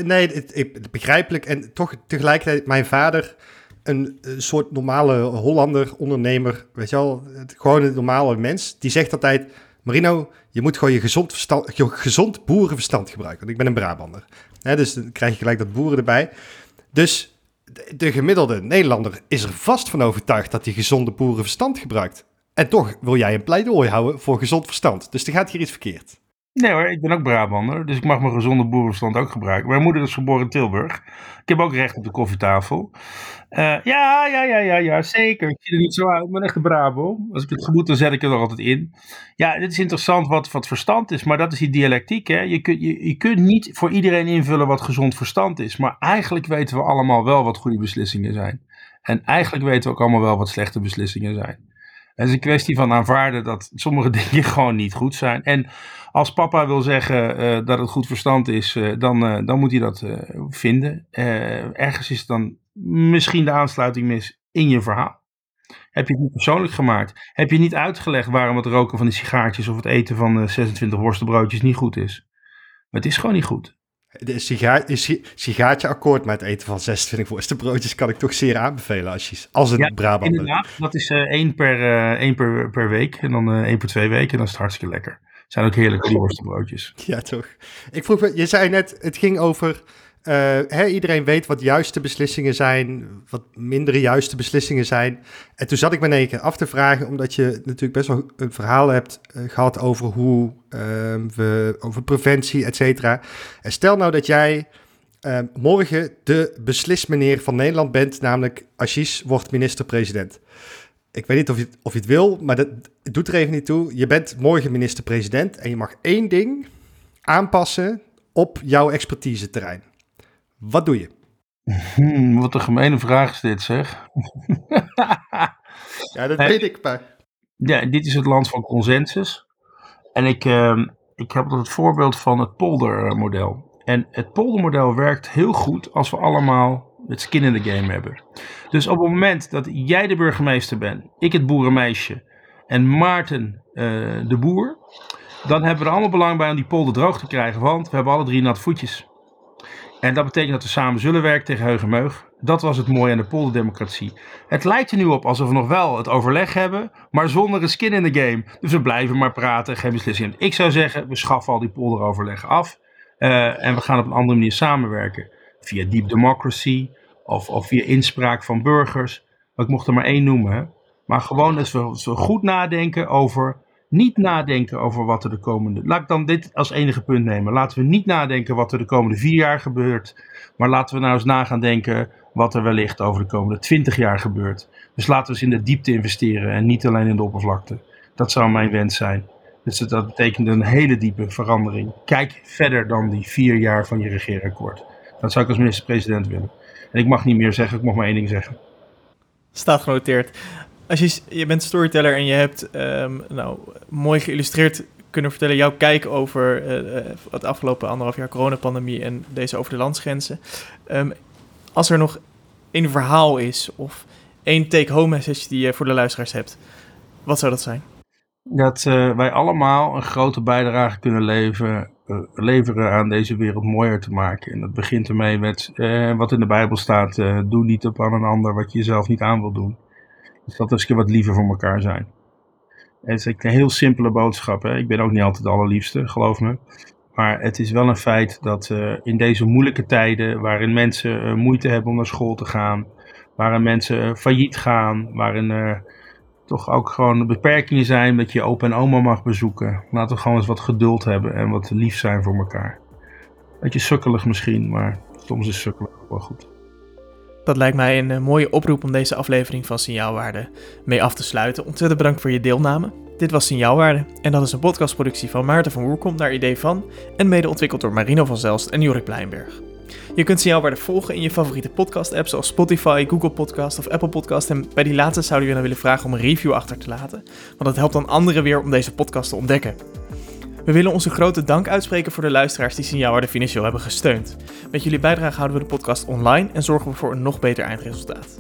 Nee, begrijpelijk. En toch tegelijkertijd, mijn vader, een, een, soort normale Hollander, ondernemer, weet je wel, gewoon een normale mens, die zegt altijd: Marino, je moet gewoon je gezond, verstand, je gezond boerenverstand gebruiken. Want ik ben een Brabander. dus dan krijg je gelijk dat boeren erbij. Dus de gemiddelde Nederlander is er vast van overtuigd dat hij gezonde boerenverstand gebruikt. En toch wil jij een pleidooi houden voor gezond verstand. Dus er gaat hier iets verkeerd. Nee hoor, ik ben ook Brabander, dus ik mag mijn gezonde boerenverstand ook gebruiken. Mijn moeder is geboren in Tilburg. Ik heb ook recht op de koffietafel. Uh, ja, ja, ja, ja, ja, zeker. Ik zie er niet zo uit, ik ben echt een Brabo. Als ik het goed dan zet ik het er altijd in. Ja, dit is interessant wat, wat verstand is, maar dat is die dialectiek. Hè? Je, kunt, je, je kunt niet voor iedereen invullen wat gezond verstand is. Maar eigenlijk weten we allemaal wel wat goede beslissingen zijn. En eigenlijk weten we ook allemaal wel wat slechte beslissingen zijn. Het is een kwestie van aanvaarden dat sommige dingen gewoon niet goed zijn. En als papa wil zeggen uh, dat het goed verstand is, uh, dan, uh, dan moet hij dat vinden. ergens is dan misschien de aansluiting mis in je verhaal. Heb je het niet persoonlijk gemaakt? Heb je niet uitgelegd waarom het roken van die sigaartjes of het eten van 26 worstenbroodjes niet goed is? Het is gewoon niet goed. De sigaar, sigaartje akkoord met het eten van 26 worstenbroodjes kan ik toch zeer aanbevelen als, je, als een ja, Brabant. Inderdaad, dat is uh, één, per, uh, één per, per week en dan uh, één per twee weken en dan is het hartstikke lekker. Zijn ook heerlijke worstenbroodjes. Ja, toch. Ik vroeg, je zei net, het ging over hè, iedereen weet wat juiste beslissingen zijn, wat minder juiste beslissingen zijn. En toen zat ik me in keer af te vragen, omdat je natuurlijk best wel een verhaal hebt uh, gehad over hoe uh, we, over preventie, et cetera. En stel nou dat jij ehm, morgen de beslismeneer van Nederland bent, namelijk Assis wordt minister-president. Ik weet niet of je, of je het wil, maar dat doet er even niet toe. Je bent morgen minister-president en je mag één ding aanpassen op jouw expertise terrein. Wat doe je? Hmm, wat een gemene vraag is dit, zeg. ja, dat weet ik, maar... Ja, dit is het land van consensus. En ik, uh, ik heb het voorbeeld van het poldermodel. En het poldermodel werkt heel goed als we allemaal het skin in the game hebben. Dus op het moment dat jij de burgemeester bent, ik het boerenmeisje en Maarten uh, de boer, dan hebben we er allemaal belang bij om die polder droog te krijgen, want we hebben alle drie nat voetjes. En dat betekent dat we samen zullen werken tegen Heugemeug. Dat was het mooie aan de polderdemocratie. Het lijkt er nu op alsof we nog wel het overleg hebben, maar zonder een skin in the game. Dus we blijven maar praten, geen beslissing. Ik zou zeggen, we schaffen al die polderoverleg af. Uh, en we gaan op een andere manier samenwerken. Via deep democracy of, of via inspraak van burgers. Ik mocht er maar één noemen. Maar gewoon dat we, we goed nadenken over niet nadenken over wat er de komende. Laat ik dan dit als enige punt nemen. Laten we niet nadenken wat er de komende vier jaar gebeurt. Maar laten we nou eens na gaan denken wat er wellicht over de komende twintig jaar gebeurt. Dus laten we eens in de diepte investeren en niet alleen in de oppervlakte. Dat zou mijn wens zijn. Dus dat betekent een hele diepe verandering. Kijk verder dan die vier jaar van je regeerakkoord. Dat zou ik als minister-president willen. En ik mag niet meer zeggen, ik mag maar één ding zeggen. Staat genoteerd. Als je, je bent storyteller en je hebt um, nou, mooi geïllustreerd kunnen vertellen jouw kijk over uh, het afgelopen anderhalf jaar coronapandemie en deze over de landsgrenzen. Um, als er nog één verhaal is of één take-home message die je voor de luisteraars hebt, wat zou dat zijn? Dat uh, wij allemaal een grote bijdrage kunnen leveren, leveren aan deze wereld mooier te maken. En dat begint ermee met wat in de Bijbel staat: doe niet op aan een ander wat je jezelf niet aan wil doen. Dus dat we wat liever voor elkaar zijn. Het is een heel simpele boodschap. Hè? Ik ben ook niet altijd de allerliefste, geloof me. Maar het is wel een feit dat uh, in deze moeilijke tijden, waarin mensen uh, moeite hebben om naar school te gaan, waarin mensen uh, failliet gaan, waarin toch ook gewoon beperkingen zijn dat je opa en oma mag bezoeken. Laten we gewoon eens wat geduld hebben en wat lief zijn voor elkaar. Beetje sukkelig misschien, maar soms is sukkelig wel goed. Dat lijkt mij een eh, mooie oproep om deze aflevering van Signaalwaarde mee af te sluiten. Ontzettend bedankt voor je deelname. Dit was Signaalwaarde en dat is een podcastproductie van Maarten van Woerkom naar idee van en mede ontwikkeld door Marino van Zelst en Jorik Pleinberg. Je kunt Signaalwaarde volgen in je favoriete podcast-apps zoals Spotify, Google Podcast of Apple Podcast. En bij die laatste zouden we dan willen vragen om een review achter te laten, want dat helpt dan anderen weer om deze podcast te ontdekken. We willen onze grote dank uitspreken voor de luisteraars die Signaalwaarde financieel hebben gesteund. Met jullie bijdrage houden we de podcast online en zorgen we voor een nog beter eindresultaat.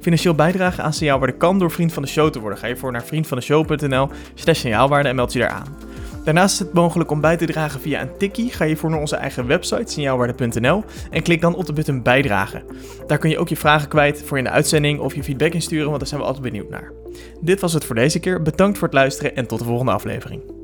Financieel bijdragen aan Signaalwaarde kan door vriend van de show te worden. Ga je voor naar vriendvandeshow.nl slash signaalwaarde en meld je daar aan. Daarnaast is het mogelijk om bij te dragen via een tikkie. Ga je voor naar onze eigen website signaalwaarde.nl en klik dan op de button bijdragen. Daar kun je ook je vragen kwijt voor in de uitzending of je feedback insturen, want daar zijn we altijd benieuwd naar. Dit was het voor deze keer. Bedankt voor het luisteren en tot de volgende aflevering.